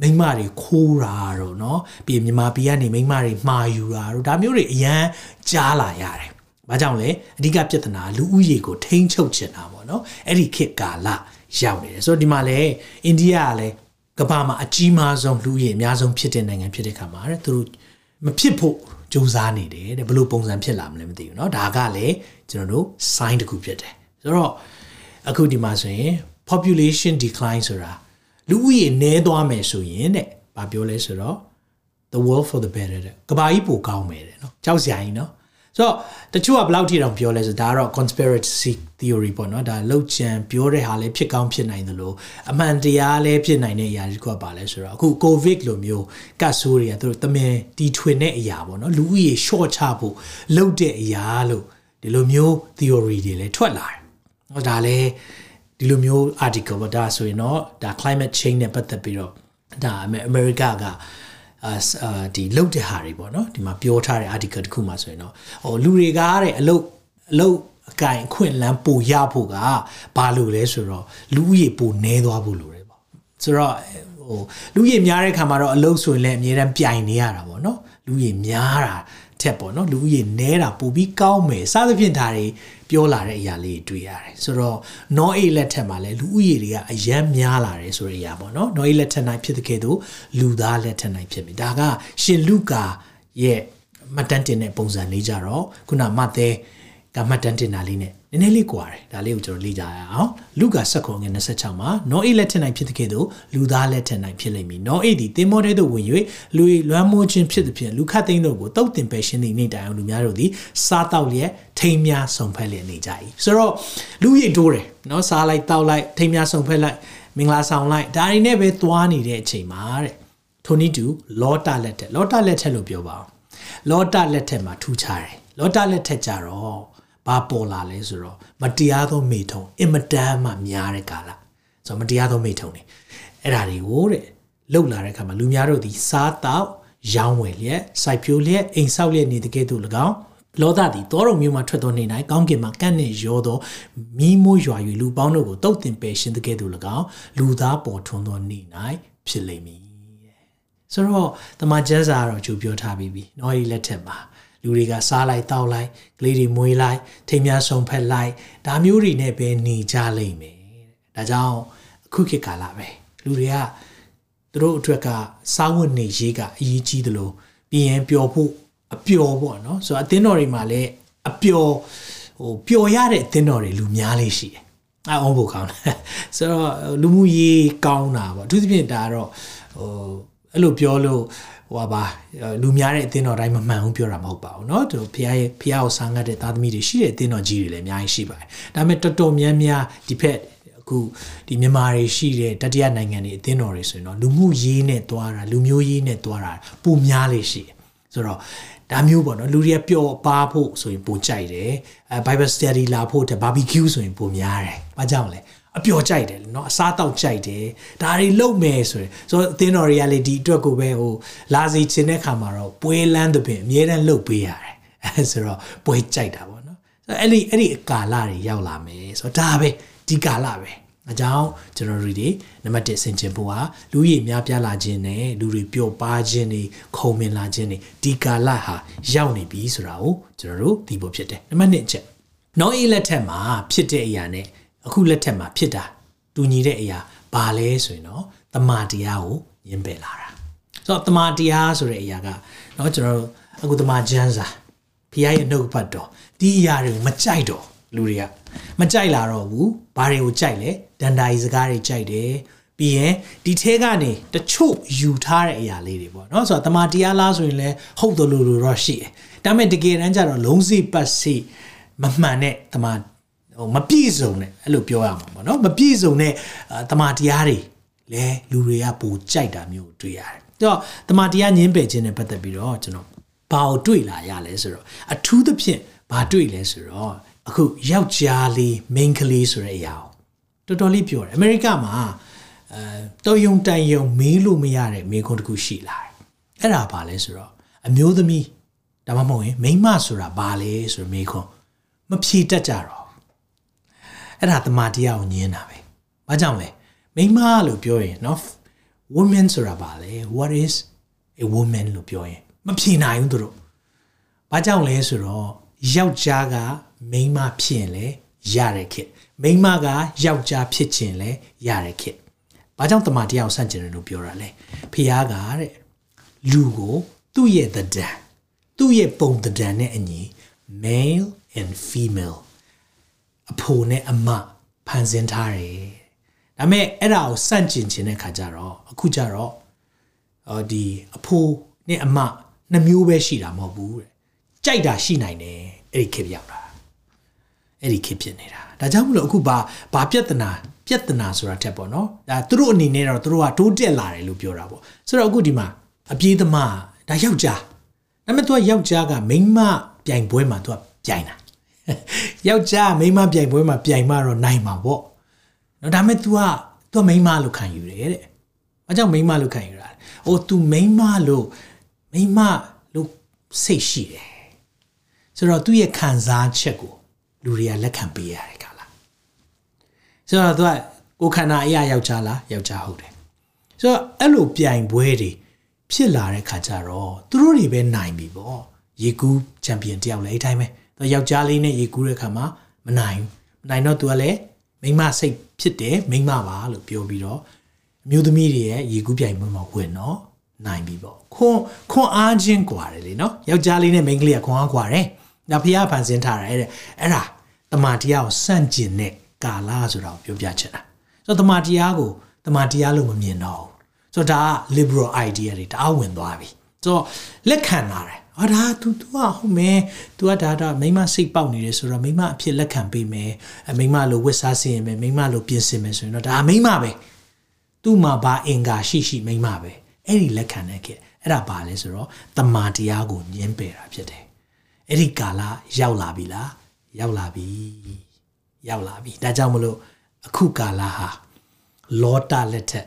မိန်းမတွေခိုးတာတော့เนาะပြီးမြန်မာပြည်ကနေမိန်းမတွေမှားယူတာတော့ဒါမျိုးတွေအရန်ကြားလာရတယ်။ဘာကြောင့်လဲအဓိကပြဿနာလူဦးရေကိုထိန်းချုပ်ချင်တာပေါ့နော်။အဲ့ဒီခေတ်ကာလရောက်နေတယ်။ဆိုတော့ဒီမှာလဲအိန္ဒိယကလည်းကမ္ဘာမှာအကြီးမားဆုံးလူဦးရေအများဆုံးဖြစ်တဲ့နိုင်ငံဖြစ်တဲ့ခါမှာတဲ့သူတို့မဖြစ်ဖို့ ကြိုးစားနေတယ်တဲ့ဘယ်လိုပုံစံဖြစ်လာမလဲမသိဘူးเนาะဒါကလည်းကျွန်တော်တို့ sign တစ်ခုဖြစ်တယ်ဆိုတော့အခုဒီမှာဆိုရင် population decline ဆိုတာလူဦးရေနည်းသွားမယ်ဆိုရင်တဲ့ဘာပြောလဲဆိုတော့ the world for the better တဲ့ကဘာကြီးပိုကောင်းမယ်တဲ့เนาะကြောက်စရာကြီးเนาะ ဆိုတော့တချို့ကဘယ်လောက်ထိတောင်ပြောလဲဆိုဒါကတော့ conspiracy theory ပေါ့နော်ဒါလောက်ချံပြောတဲ့ဟာလည်းဖြစ်ကောင်းဖြစ်နိုင်သလိုအမှန်တရားလည်းဖြစ်နိုင်တဲ့အရာတွေကပါလဲဆိုတော့အခု covid လိုမျိုးကတ်ဆိုးတွေကသူတို့တမင်တီထွင်တဲ့အရာပေါ့နော်လူဦးရေ short ချဖို့လုပ်တဲ့အရာလို့ဒီလိုမျိုး theory တွေလည်းထွက်လာတယ်။ဟောဒါလည်းဒီလိုမျိုး article ပေါ့ဒါဆိုရင်တော့ဒါ climate change နဲ့ပတ်သက်ပြီးတော့ဒါအမေရိကက အာဒီလုတ်တဲ့ဟာတွေပေါ့နော်ဒီမှာပြောထားတဲ့ article တစ်ခုမှာဆိုရင်တော့ဟိုလူတွေကတဲ့အလုတ်အလုတ်အကင်ခွင့်လန်းပိုရဖို့ကဘာလို့လဲဆိုတော့လူဦးရေပိုနဲသွားဖို့လိုတယ်ပေါ့ဆိုတော့ဟိုလူကြီးများတဲ့ခါမှာတော့အလုတ်ဆိုရင်လည်းအများတန်းပြိုင်နေရတာပေါ့နော်လူကြီးများတာထက်ပေါ့နော်လူကြီးနဲတာပိုပြီးကောင်းမယ်စသဖြင့်ဒါတွေ ပြောလာတဲ့အရာလေးတွေ့ရတယ်ဆိုတော့နောအေးလက်ထက်မှာလည်းလူဦးရေတွေကအယမ်းများလာတယ်ဆိုတဲ့အရာပေါ့နော်နောအေးလက်ထက်၌ဖြစ်တဲ့ကဲ့သို့လူသားလက်ထက်၌ဖြစ်ပြီဒါကရှင်လုကာရဲ့မှတ်တမ်းတင်တဲ့ပုံစံလေးကြတော့ခုနမသဲကမှတ်တမ်းတင်တာလေးနဲ့ နည်းနည်းလေးကွာတယ်ဒါလေးကိုကျွန်တော်လေ့ကြရအောင်လူကာဆက်ခွန်ငယ်26မှာနောအေးလက်ထက်၌ဖြစ်တဲ့ကဲ့သို့လူသားလက်ထက်၌ဖြစ်လိမ့်မည်နောအေးသည်တင်မောတဲ့သို့ဝင်၍လူလွမ်းမိုးခြင်းဖြစ်သည်ဖြင့်လူခတ်သိန်းတို့ကိုတုတ်တင်ပယ်ရှင်းသည့်နေ့တိုင်အောင်လူများတို့သည်စားတောက်လျက်ထိမ်းများဆုံဖက်လျက်နေကြ၏ဆိုတော့လူရိတ်တိုးတယ်နော်စားလိုက်တောက်လိုက်ထိမ်းများဆုံဖက်လိုက်မင်္ဂလာဆောင်လိုက်ဒါတွေနဲ့ပဲသွားနေတဲ့အချိန်မှာတဲ့ထိုနည်းတူလောတာလက်ထက်လောတာလက်ထက်လို့ပြောပါအောင်လောတာလက်ထက်မှာထူးခြားတယ်လောတာလက်ထက်ကြတော့ ဘာပေါ်လာလဲဆိုတော့မတရားသောမိထုံအင်မတန်မှများတဲ့ကာလဆိုတော့မတရားသောမိထုံနေအဲ့ဒါတွေကိုတဲ့လှုပ်လာတဲ့အခါမှာလူများတို့ဒီစားတောက်ရောင်းဝယ်လျက်စိုက်ပျိုးလျက်အိမ်ဆောက်လျက်နေတဲ့ကဲ့သို့၎င်းလောသသည်တောတော်မျိုးမှထွက်သောနေ၌ကောင်းကင်မှကန့်နှင့်ရောသောမိမိုးရွာ၍လူပေါင်းတို့ကိုတုတ်တင်ပယ်ရှင်တဲ့ကဲ့သို့၎င်းလူသားပေါ်ထွန်းသောနေ၌ဖြစ်လိမ့်မည်တဲ့ဆိုတော့တမန်ကျမ်းစာကတော့ကြိုပြောထားပြီးပြီ။နော်ဒီလက်ထက်မှာ လူတွေကစားလိုက်တောက်လိုက်ကလေးတွေမွေးလိုက်ထိမ်းများဆုံဖက်လိုက်ဒါမျိုးတွေနဲ့ပဲနေကြလိမ့်မယ်တဲ့ဒါကြောင့်အခုခေတ်ကာလပဲလူတွေကသူတို့အတွက်ကစားဝတ်နေရေးကအရေးကြီးတယ်လို့ပြီးရင်ပျော်ဖို့အပျော်ပေါ့နော်ဆိုတော့အသင်းတော်တွေမှာလည်းအပျော်ဟိုပျော်ရတဲ့အသင်းတော်တွေလူများလေးရှိတယ်အဲအောင်ဖို့ကောင်းတယ်ဆိုတော့လူမှုရေးကောင်းတာပေါ့အထူးသဖြင့်ဒါကတော့ဟိုအဲ့လိုပြောလို့ ဟိုပါလူများတဲ့အသင်းတော်တိုင်းမမှန်ဘူးပြောတာမဟုတ်ပါဘူးเนาะသူဖះရဲ့ဖះကိုဆာငတ်တဲ့သားသမီးတွေရှိတဲ့အသင်းတော်ကြီးတွေလည်းအများကြီးရှိပါတယ်ဒါပေမဲ့တော်တော်များများဒီဖက်အခုဒီမြန်မာတွေရှိတဲ့တတိယနိုင်ငံတွေအသင်းတော်တွေဆိုရင်တော့လူမှုရေးနဲ့တွားတာလူမျိုးရေးနဲ့တွားတာပုံများလေးရှိတယ်ဆိုတော့ဒါမျိုးပေါ့နော်လူတွေကပျော်ပါဖို့ဆိုရင်ပုံကြိုက်တယ်အဲ Bible study လာဖို့တဲ့ barbecue ဆိုရင်ပုံများတယ်။ဘာကြောင့်လဲ အပျော်ကြိုက်တယ်เนาะအစားတောက်ကြိုက်တယ်ဒါတွေလုပ်မယ်ဆိုရင်ဆိုတော့အသင်းတော် reality အတွက်ကိုပဲဟိုလာစီချင်တဲ့ခါမှာတော့ပွဲလန်းတဲ့ပင်အမြဲတမ်းလုပ်ပေးရတယ်အဲဆိုတော့ပွဲကြိုက်တာပေါ့နော်ဆိုတော့အဲ့ဒီအဲ့ဒီကာလတွေရောက်လာမယ်ဆိုတော့ဒါပဲဒီကာလပဲအကြောင်းကျွန်တော်တို့ဒီနံပါတ်1ဆင်ခြင်ဖို့ဟာလူကြီးများပြားလာခြင်းနဲ့လူတွေပျော်ပါခြင်းတွေခုံမင်လာခြင်းတွေဒီကာလဟာရောက်နေပြီဆိုတာကိုကျွန်တော်တို့သိဖို့ဖြစ်တယ်နံပါတ်2အချက်နောက်အေးလက်ထက်မှာဖြစ်တဲ့အရာနဲ့ အခုလက်ထက်မှာဖြစ်တာတူညီတဲ့အရာဘာလဲဆိုရင်တော့တမာတရားကိုညင်ပယ်လာတာဆိုတော့တမာတရားဆိုတဲ့အရာကတော့ကျွန်တော်တို့အခုတမာဂျန်စာဖီးယားရဲ့နှုတ်ပတ်တော်ဒီအရာတွေကိုမကြိုက်တော့လူတွေကမကြိုက်လာတော့ဘူးဘာတွေကိုကြိုက်လဲဒန်ဒါကြီးစကားတွေကြိုက်တယ်ပြီးရင်ဒီထဲကနေတချို့ယူထားတဲ့အရာလေးတွေပေါ့နော်ဆိုတော့တမာတရားလားဆိုရင်လည်းဟုတ်တယ်လို့လို့တော့ရှိတယ်ဒါပေမဲ့တကယ်တမ်းကျတော့လုံးစီပတ်စီမမှန်တဲ့တမာ ဟိုမပြည့်စုံတဲ့အဲ့လိုပြောရမှာပေါ့နော်မပြည့်စုံတဲ့တမာတရားတွေလဲလူတွေကပိုကြိုက်တာမျိုးတွေ့ရတယ်။ဒါတော့တမာတရားညင်းပယ်ခြင်းနဲ့ပတ်သက်ပြီးတော့ကျွန်တော်ဘာကိုတွေ့လာရလဲဆိုတော့အထူးသဖြင့်ဘာတွေ့လဲဆိုတော့အခုယောက်ျားလေးမိန်းကလေးဆိုတဲ့အရာကိုတော်တော်လေးပြောတယ်အမေရိကမှာအဲတော်ယုံတန်ယုံမေးလို့မရတဲ့မိခွန်းတစ်ခုရှိလာတယ်။အဲ့ဒါဘာလဲဆိုတော့အမျိုးသမီးဒါမှမဟုတ်ရင်မိန်းမဆိုတာဘာလဲဆိုတော့မိခွန်းမဖြေတတ်ကြတော့ အဲ့ဒါတမာတရားကိုညင်းတာပဲဘာကြောင့်လဲမိန်းမလို့ပြောရင်เนาะ woman ဆိုတာဘာလဲ what is a woman လို့ပြောရင်မဖြေနိုင်ဘူးသူတို့ဘာကြောင့်လဲဆိုတော့ယောက်ျားကမိန်းမဖြစ်ရင်လည်းရတဲ့ခေတ်မိန်းမကယောက်ျားဖြစ်ခြင်းလည်းရတဲ့ခေတ်ဘာကြောင့်တမန်တရားကိုဆန့်ကျင်တယ်လို့ပြောတာလဲဖះကတဲ့လူကိုသူ့ရဲ့တဒံသူ့ရဲ့ပုံတဒံနဲ့အညီ male and female အဖိုနဲ့အမဖန်ဆင်းထားတယ်ဒါပေမဲ့အဲ့ဒါကိုစန့်ကျင်ခြင်းတဲ့ခါကျတော့အခုကျတော့အော်ဒီအဖိုနဲ့အမနှစ်မျိုးပဲရှိတာမဟုတ်ဘူးတဲ့ကြိုက်တာရှိနိုင်တယ်အဲ့ဒီခေတ်ရောက်တာအဲ့ဒီခေတ်ဖြစ်နေတာဒါကြောင့်မလို့အခုဘာဘာပြဿနာပြဿနာဆိုတာတက်ပေါ့နော်ဒါသူတို့အနေနဲ့တော့သူတို့ကတိုးတက်လာတယ်လို့ပြောတာပေါ့ဆိုတော့အခုဒီမှာအပြေးသမားဒါယောက်ျားဒါပေမဲ့သူကယောက်ျားကမိန်းမပြိုင်ပွဲမှာသူကပြိုင်တာ ယောက်ျားမိန်းမပြိုင်ပွဲမှာပြိုင်မှတော့နိုင်မှာပေါ့နော်ဒါပေမဲ့ तू က तू မိန်းမလို့ခံယူတယ်တဲ့။ဘာကြောင့်မိန်းမလို့ခံယူတာလဲ။အို तू မိန်းမလို့မိန်းမလို့စိတ်ရှိတယ်။ဆိုတော့သူ့ရဲ့ခံစားချက်ကိုလူတွေကလက်ခံပေးရတယ်ခါလား။ဆိုတော့ तू ကကိုခန္ဓာအရာယောက်ျားလားယောက်ျားဟုတ်တယ်။ဆိုတော့အဲ့လိုပြိုင်ပွဲတွေဖြစ်လာတဲ့ခါကျတော့သူတို့တွေပဲနိုင်ပြီပေါ့။ရေကူးချန်ပီယံတယောက်လည်းအဲ့တိုင်းပဲ။ သူယောက်ျားလေးနဲ့ရေကူးတဲ့ခါမှာမနိုင်ဘူး။မနိုင်တော့ तू ကလည်းမိမစိတ်ဖြစ်တယ်မိမပါလို့ပြောပြီးတော့အမျိုးသမီးတွေရဲ့ရေကူးပြိုင်ပွဲမှာဝင်တော့နိုင်ပြီပေါ့ခွန်ခွန်အားချင်းกว่าတယ်လေနော်ယောက်ျားလေးနဲ့မိန်းကလေးကခွန်အားกว่าတယ်ဒါဖះဖန်ဆင်းထားတာအဲ့ဒါအဲ့ဒါတမာတရားကိုစန့်ကျင်တဲ့ကာလဆိုတာကိုပြောပြချင်တာဆိုတော့တမာတရားကိုတမာတရားလို့မမြင်တော့ဘူးဆိုတော့ဒါက liberal idea တွေတအားဝင်သွားပြီဆိုတော့လက်ခံလာတယ် ဟာဒါ तू तू อ่ะဟုတ်မယ် तू อ่ะဒါဒါမိမစိတ်ပေါက်နေတယ်ဆိုတော့မိမအဖြစ်လက်ခံပေးမယ်အမိမလိုဝတ်စားစင်မယ်မိမလိုပြင်ဆင်မယ်ဆိုရင်တော့ဒါမိမပဲသူ့မှာဘာအင်္ဂါရှိရှိမိမပဲအဲ့ဒီလက်ခံတဲ့ကအဲ့ဒါဘာလဲဆိုတော့တမာတရားကိုညှင်းပယ်တာဖြစ်တယ်အဲ့ဒီကာလရောက်လာပြီလားရောက်လာပြီရောက်လာပြီဒါကြောင့်မလို့အခုကာလဟာလောတာလက်ထက်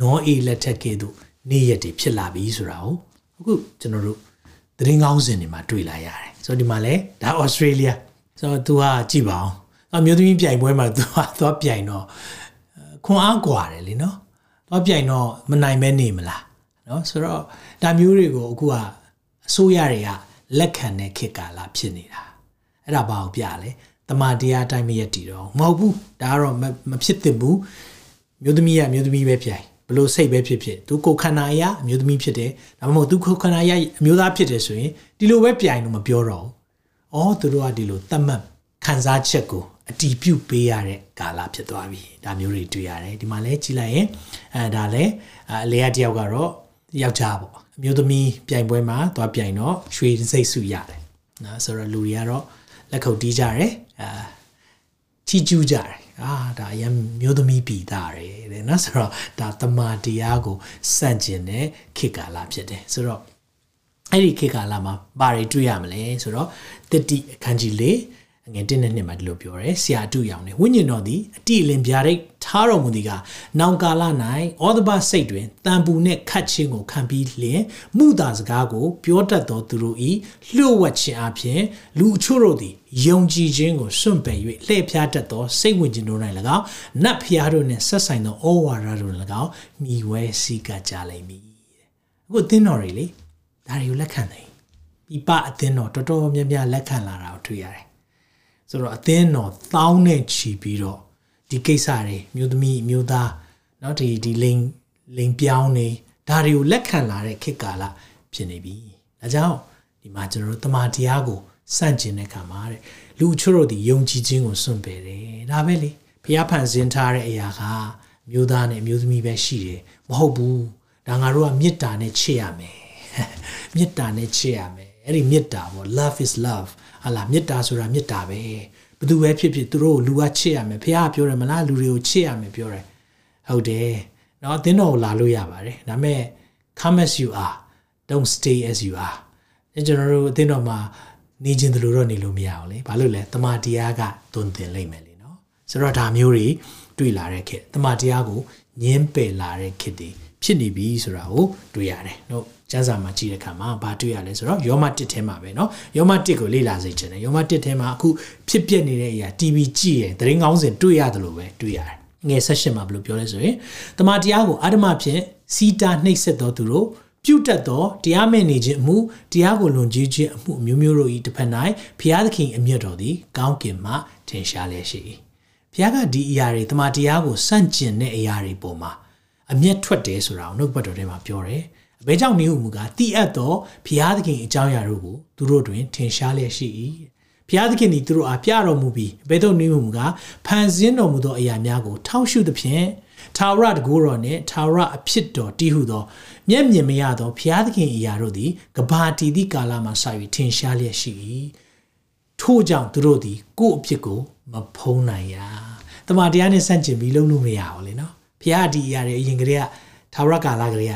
နောအေးလက်ထက်ကဲ့သို့နေ့ရက်တွေဖြစ်လာပြီဆိုတာကိုအခုကျွန်တော်တို့ သတင်းကောင်းစင်တွေမှာတွေ့လာရတယ်ဆိုတော့ဒီမှာလဲဒါဩစတြေးလျဆိုတော့ तू ဟာကြည့်ပါအောင်အမျိုးသမီးပြိုင်ပွဲမှာ तू ဟာသွားပြိုင်တော့ခွန်အားကွာတယ်လीနော်သွားပြိုင်တော့မနိုင်မဲနေမလားနော်ဆိုတော့ဒါမျိုးတွေကိုအခုကအစိုးရတွေကလက်ခံတဲ့ခေတ်ကာလဖြစ်နေတာအဲ့ဒါဘာကိုပြလဲတမန်တရားအတိုင်းမရက်တည်တော့မဟုတ်ဘူးဒါကတော့မဖြစ်သင့်ဘူးမျိုးသမီးရမျိုးသမီးပဲပြိုင် ဘလို့စိတ်ပဲဖြစ်ဖြစ်သူကိုခန္ဓာအရာအမျိုးသမီးဖြစ်တယ်ဒါမှမဟုတ်သူကိုခန္ဓာအရာအမျိုးသားဖြစ်တယ်ဆိုရင်ဒီလိုပဲပြိုင်လို့မပြောတော့ဘူး။အော်သူတို့ကဒီလိုသတ်မှတ်ခံစားချက်ကိုအတီးပြုတ်ပေးရတဲ့ကာလဖြစ်သွားပြီ။ဒါမျိုးတွေတွေ့ရတယ်။ဒီမှာလဲကြည့်လိုက်ရင်အဲဒါလဲအလေရတယောက်ကတော့ယောက်ျားပေါ့။အမျိုးသမီးပြိုင်ပွဲမှာသွားပြိုင်တော့ရွှေစိတ်စုရတယ်။နော်ဆိုတော့လူတွေကတော့လက်ခုပ်တီးကြတယ်။အာချီကျူးကြတယ် အာဒါအရင်မျိုးသမီးပြည်သားတယ်တဲ့နော်ဆိုတော့ဒါတမာတရားကိုစန့်ကျင်တဲ့ခေတ်ကာလဖြစ်တယ်ဆိုတော့အဲ့ဒီခေတ်ကာလမှာဘာတွေတွေ့ရမလဲဆိုတော့တတိအခန်းကြီးလေးငယ်တင်းတဲ့နှစ်မှာဒီလိုပြောရဲဆရာတုရောင်နေဝိညာဉ်တော်သည်အတိအလင်ဗျာဒိတ် ထားတော်မူသည်ကနောင်ကာလ၌ဩဒဘစိတ်တွင်တန်ပူနှင့်ခတ်ခြင်းကိုခံပြီးလျင်မှုသာစကားကို ပြောတတ်သောသူတို့၏လျှို့ဝှက်ခြင်းအပြင်လူအချို့တို့သည်ယုံကြည်ခြင်းကိုစွန့်ပယ်၍လှည့်ဖျားတတ်သောစိတ်ဝင်ခြင်းတို့၌၎င်းနတ်ဖျားတို့နှင့်ဆက်ဆိုင်သောဩဝါဒတို့၎င်းမိဝဲစည်းကကြလိမ့်မည်အခုအသင်းတော်တွေလေဒါတွေကိုလက်ခံတယ်ပြပအသင်းတော်တော်တော်များများလက်ခံလာတာကိုတွေ့ရတယ်ဆိုတော့အသင်းတော်သောင်းနဲ့ချီပြီးတော့ ဒီကိစ္စတွေမျိုးသမီးမျိုးသားเนาะဒီဒီလိန်လိန်ပြောင်းနေဒါတွေကိုလက်ခံလာတဲ့ခေတ်ကာလဖြစ်နေပြီဒါကြောင့်ဒီမှာကျွန်တော်တို့တမန်တရားကိုစန့်ကျင်တဲ့ခါမှာတဲ့လူချို့တို့ဒီယုံကြည်ခြင်းကိုစွန့်ပယ်တယ်ဒါပဲလေဘုရားဖန်ဆင်းထားတဲ့အရာကမျိုးသားနဲ့မျိုးသမီးပဲရှိတယ်မဟုတ်ဘူးဒါငါတို့ကမေတ္တာနဲ့ချစ်ရမယ်မေတ္တာနဲ့ချစ်ရမယ်အဲ့ဒီမေတ္တာပေါ့ love is love ဟာလာမေတ္တာဆိုတာမေတ္တာပဲ ဘသူပဲဖြစ်ဖြစ်သူတို့ကိုလူကချစ်ရမယ်ဖះပြောတယ်မလားလူတွေကိုချစ်ရမယ်ပြောတယ်ဟုတ်တယ်เนาะအသင်းတော်ကိုလာလို့ရပါတယ်ဒါပေမဲ့ come as you are don't stay as you are ကျွန်တော်တို့အသင်းတော်မှာနေခြင်းတလို့တော့နေလို့မရအောင်လေဘာလို့လဲတမန်တရားကတွင်တင်လိမ့်မယ်လေเนาะဆိုတော့ဒါမျိုးတွေတွေ့လာတဲ့ခေတ်တမန်တရားကိုညင်းပယ်လာတဲ့ခေတ်တွေဖြစ်နေပြီဆိုတာကိုတွေ့ရတယ်เนาะ ကျမ်းစာမှာကြည့်တဲ့အခါမှာဘာတွေ့ရလဲဆိုတော့ယောမ1ထဲမှာပဲเนาะယောမ1ကိုလေ့လာစေချင်တယ်ယောမ1ထဲမှာအခုဖြစ်ပျက်နေတဲ့အရာ TV ကြည့်ရင်သတင်းကောင်းစဉ်တွေ့ရတယ်လို့ပဲတွေ့ရတယ်ငယ်ဆက်ရှင်မှာဘယ်လိုပြောလဲဆိုရင်တမန်တရားကိုအာဓမဖြင့်စီတာနှိပ်စက်တော်သူတို့ပြုတ်တက်သောတရားမဲ့နေခြင်းအမှုတရားကိုလွန်ကျူးခြင်းအမှုအမျိုးမျိုးတို့၏တစ်ဖက်၌ဘုရားသခင်အမျက်တော်သည်ကောင်းကင်မှထင်ရှားလျက်ရှိ၏ဘုရားကဒီအရာတွေတမန်တရားကိုစန့်ကျင်တဲ့အရာတွေပေါ်မှာအမျက်ထွက်တယ်ဆိုတာကိုနှုတ်ပတ်တော်ထဲမှာပြောတယ် အဘဲကြောင့်နေဟုမူကားတိအပ်သောဘုရားသခင်အကြောင်းအရာတို့ကိုသူတို့တွင်ထင်ရှားလျက်ရှိ၏ဘုရားသခင်သည်သူတို့အားပြတော်မူပြီးအဘဲသို့နေဟုမူကားဖန်ဆင်းတော်မူသောအရာများကိုထောက်ရှုသဖြင့်ထာဝရတကူတော်နှင့်ထာဝရအဖြစ်တော်တည်ဟုသောမျက်မြင်မရသောဘုရားသခင်အရာတို့သည်ကဘာတီသည့်ကာလမှစ၍ထင်ရှားလျက်ရှိ၏ထို့ကြောင့်သူတို့သည်ကိုယ့်အဖြစ်ကိုမဖုံးနိုင်ရတမန်တရားနဲ့ဆန့်ကျင်ပြီးလုံးလို့မရဘူးလေနော်ဘုရားဒီအရာတွေအရင်ကတည်းကထာဝရကာလကလေးက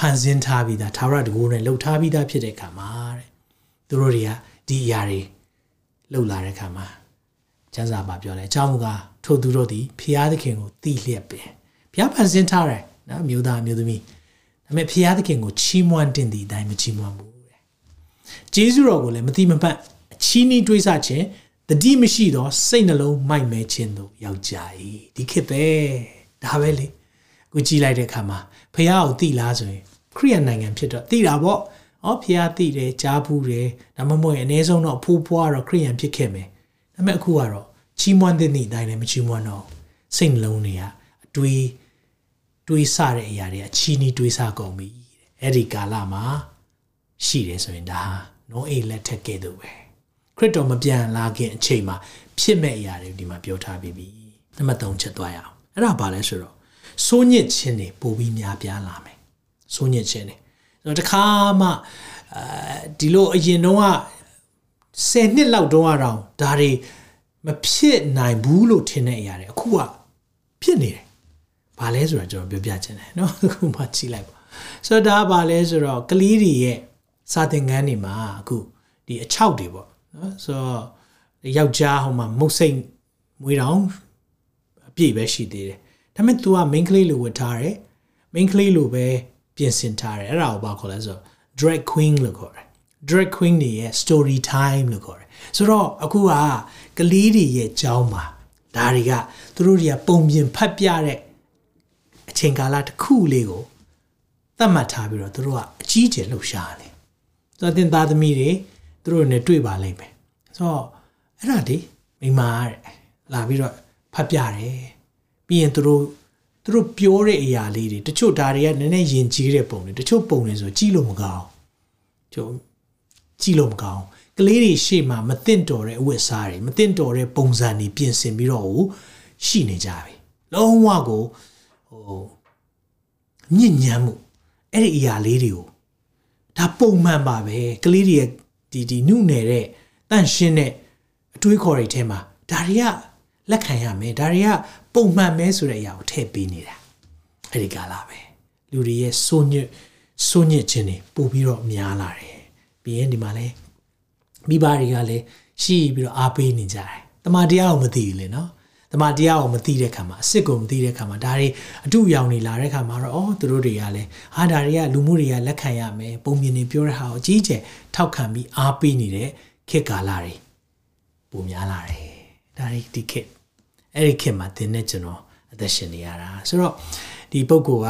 ဖန်ဆင်းထားပြီးသားထာဝရတကူနဲ့လှုပ်ထားပြီးသားဖြစ်တဲ့အခါမှာတဲ့သူတို့တွေကဒီအရာတွေလှုပ်လာတဲ့အခါမှာကျမ်းစာမှာပြောတယ်အကြောင်းကထိုသူတို့သည်ဖျားသခင်ကိုတိလျက်ပင်ဖျားဖန်ဆင်းထားတယ်နော်မျိုးသားမျိုးသမီးဒါပေမဲ့ဖျားသခင်ကိုချီးမွမ်းတင်သည့်အတိုင်းမချီးမွမ်းဘူးတဲ့ဂျေဇုတော်ကိုလည်းမတိမပတ်အချီးနှီးတွေးဆခြင်းတတိမရှိသောစိတ်နှလုံးမိုက်မဲခြင်းတို့ယောက်ျား၏ဒီခေတ်ပဲဒါပဲလေကိုကြည်လိုက်တဲ့အခါမှာဖះကိုတိလားဆိုရင် ခရိယန်နိုင်ငံဖြစ်တော့တိတာပေါ့။အော်ဖះတိတယ်ကြားဘူးတယ်ဒါမှမဟုတ်ရင်အနည်းဆုံးတော့ဖိုးဖွားတော့ခရိယန်ဖြစ်ခဲ့မယ်။ဒါပေမဲ့အခုကတော့ချီးမွမ်းတဲ့နေ့တိုင်းလည်းမချီးမွမ်းတော့စိတ်နှလုံးတွေကအတွေးတွေးဆတဲ့အရာတွေအချီးနီးတွေးဆကုန်ပြီ။အဲ့ဒီကာလမှာရှိတယ်ဆိုရင်ဒါနောအေးလက်ထက်ကဲ့သို့ပဲ။ခရစ်တော်မပြန်လာခင်အချိန်မှာဖြစ်မဲ့အရာတွေဒီမှာပြောထားပြီးပြီ။နံပါတ်3ချက်သွားရအောင်။အဲ့ဒါဘာလဲဆိုတော့စိုးညစ်ခြင်းတွေပိုပြီးများပြားလာမယ် စိုးညစ်ခြင်းတွေဆိုတော့တခါမှအဲဒီလိုအရင်တော့က10နှစ်လောက်တော့တော့ဒါတွေမဖြစ်နိုင်ဘူးလို့ထင်တဲ့အရာတွေအခုကဖြစ်နေတယ်ဘာလဲဆိုတော့ကျွန်တော်ပြောပြချင်တယ်เนาะအခုမှကြည့်လိုက်ပါဆိုတော့ဒါကဘာလဲဆိုတော့ကလေးတွေရဲ့စာသင်ခန်းတွေမှာအခုဒီအချောက်တွေပေါ့နော်ဆိုတော့ယောက်ျားဟိုမှာမုတ်စိတ်မွေးတောင်အပြည့်ပဲရှိသေးတယ်ဒါပေမဲ့ तू က main ကလေးလိုဝတ်ထားတယ် main ကလေးလိုပဲ ပြင်ဆင်ထားတယ်အဲ့ဒါကိုဘာခေါ်လဲဆိုတော့ drag queen လို့ခေါ်တယ် drag queen တွေရဲ့ story time လို့ခေါ်တယ်ဆိုတော့အခုကကလေးတွေရဲ့ကြောင်းမှာဒါတွေကသူတို့တွေကပုံပြင်ဖတ်ပြတဲ့အချိန်ကာလတစ်ခုလေးကိုသတ်မှတ်ထားပြီးတော့သူတို့ကအကြီးကျယ်လှုပ်ရှားတယ်ဆိုတော့တင်သားသမီးတွေသူတို့နဲ့တွေ့ပါလိမ့်မယ်ဆိုတော့အဲ့ဒါဒီမိမာတဲ့လာပြီးတော့ဖတ်ပြတယ်ပြီးရင်သူတို့ သူတို့ပြောတဲ့အရာလေးတွေတချို့ဒါတွေကနည်းနည်းယဉ်ကျေးတဲ့ပုံတွေတချို့ပုံတွေဆိုကြည့်လို့မကောင်းကျုံကြည့်လို့မကောင်းကလေးတွေရှေ့မှာမသင့်တော်တဲ့အဝတ်စားတွေမသင့်တော်တဲ့ပုံစံတွေပြင်ဆင်ပြီးတော့ရှိနေကြပြီလုံးဝကိုဟိုညဉ့်ညမ်းမှုအဲ့ဒီအရာလေးတွေကိုဒါပုံမှန်ပါပဲကလေးတွေရဲ့ဒီဒီနုနယ်တဲ့တန့်ရှင်းတဲ့အတွေးခေါ်တွေထဲမှာဒါတွေကလက်ခံရမယ်ဒါတွေက ပုံမှန်ပဲဆိုတဲ့အရာကိုထည့်ပေးနေတာအဲ့ဒီကာလပဲလူတွေရဲ့စိုးညစ်စိုးညစ်ခြင်းတွေပို့ပြီးတော့များလာတယ်ပြီးရင်ဒီမှာလဲမိဘတွေကလည်းရှိပြီးတော့အားပေးနေကြတယ်တမန်တရားကိုမသိဘူးလေနော်တမန်တရားကိုမသိတဲ့ခါမှာအစ်စ်ကိုမသိတဲ့ခါမှာဒါတွေအတူရောင်နေလာတဲ့ခါမှာတော့အော်သူတို့တွေကလည်းဟာဒါတွေကလူမှုတွေကလက်ခံရမယ်ပုံမြင်နေပြောတဲ့ဟာကိုအကြီးကျယ်ထောက်ခံပြီးအားပေးနေတဲ့ခေတ်ကာလတွေပုံများလာတယ်ဒါတွေဒီခေတ် အဲ့ဒီခေတ်မှာသင်တဲ့ကျွန်တော်အသက်ရှင်နေရတာဆိုတော့ဒီပုဂ္ဂိုလ်က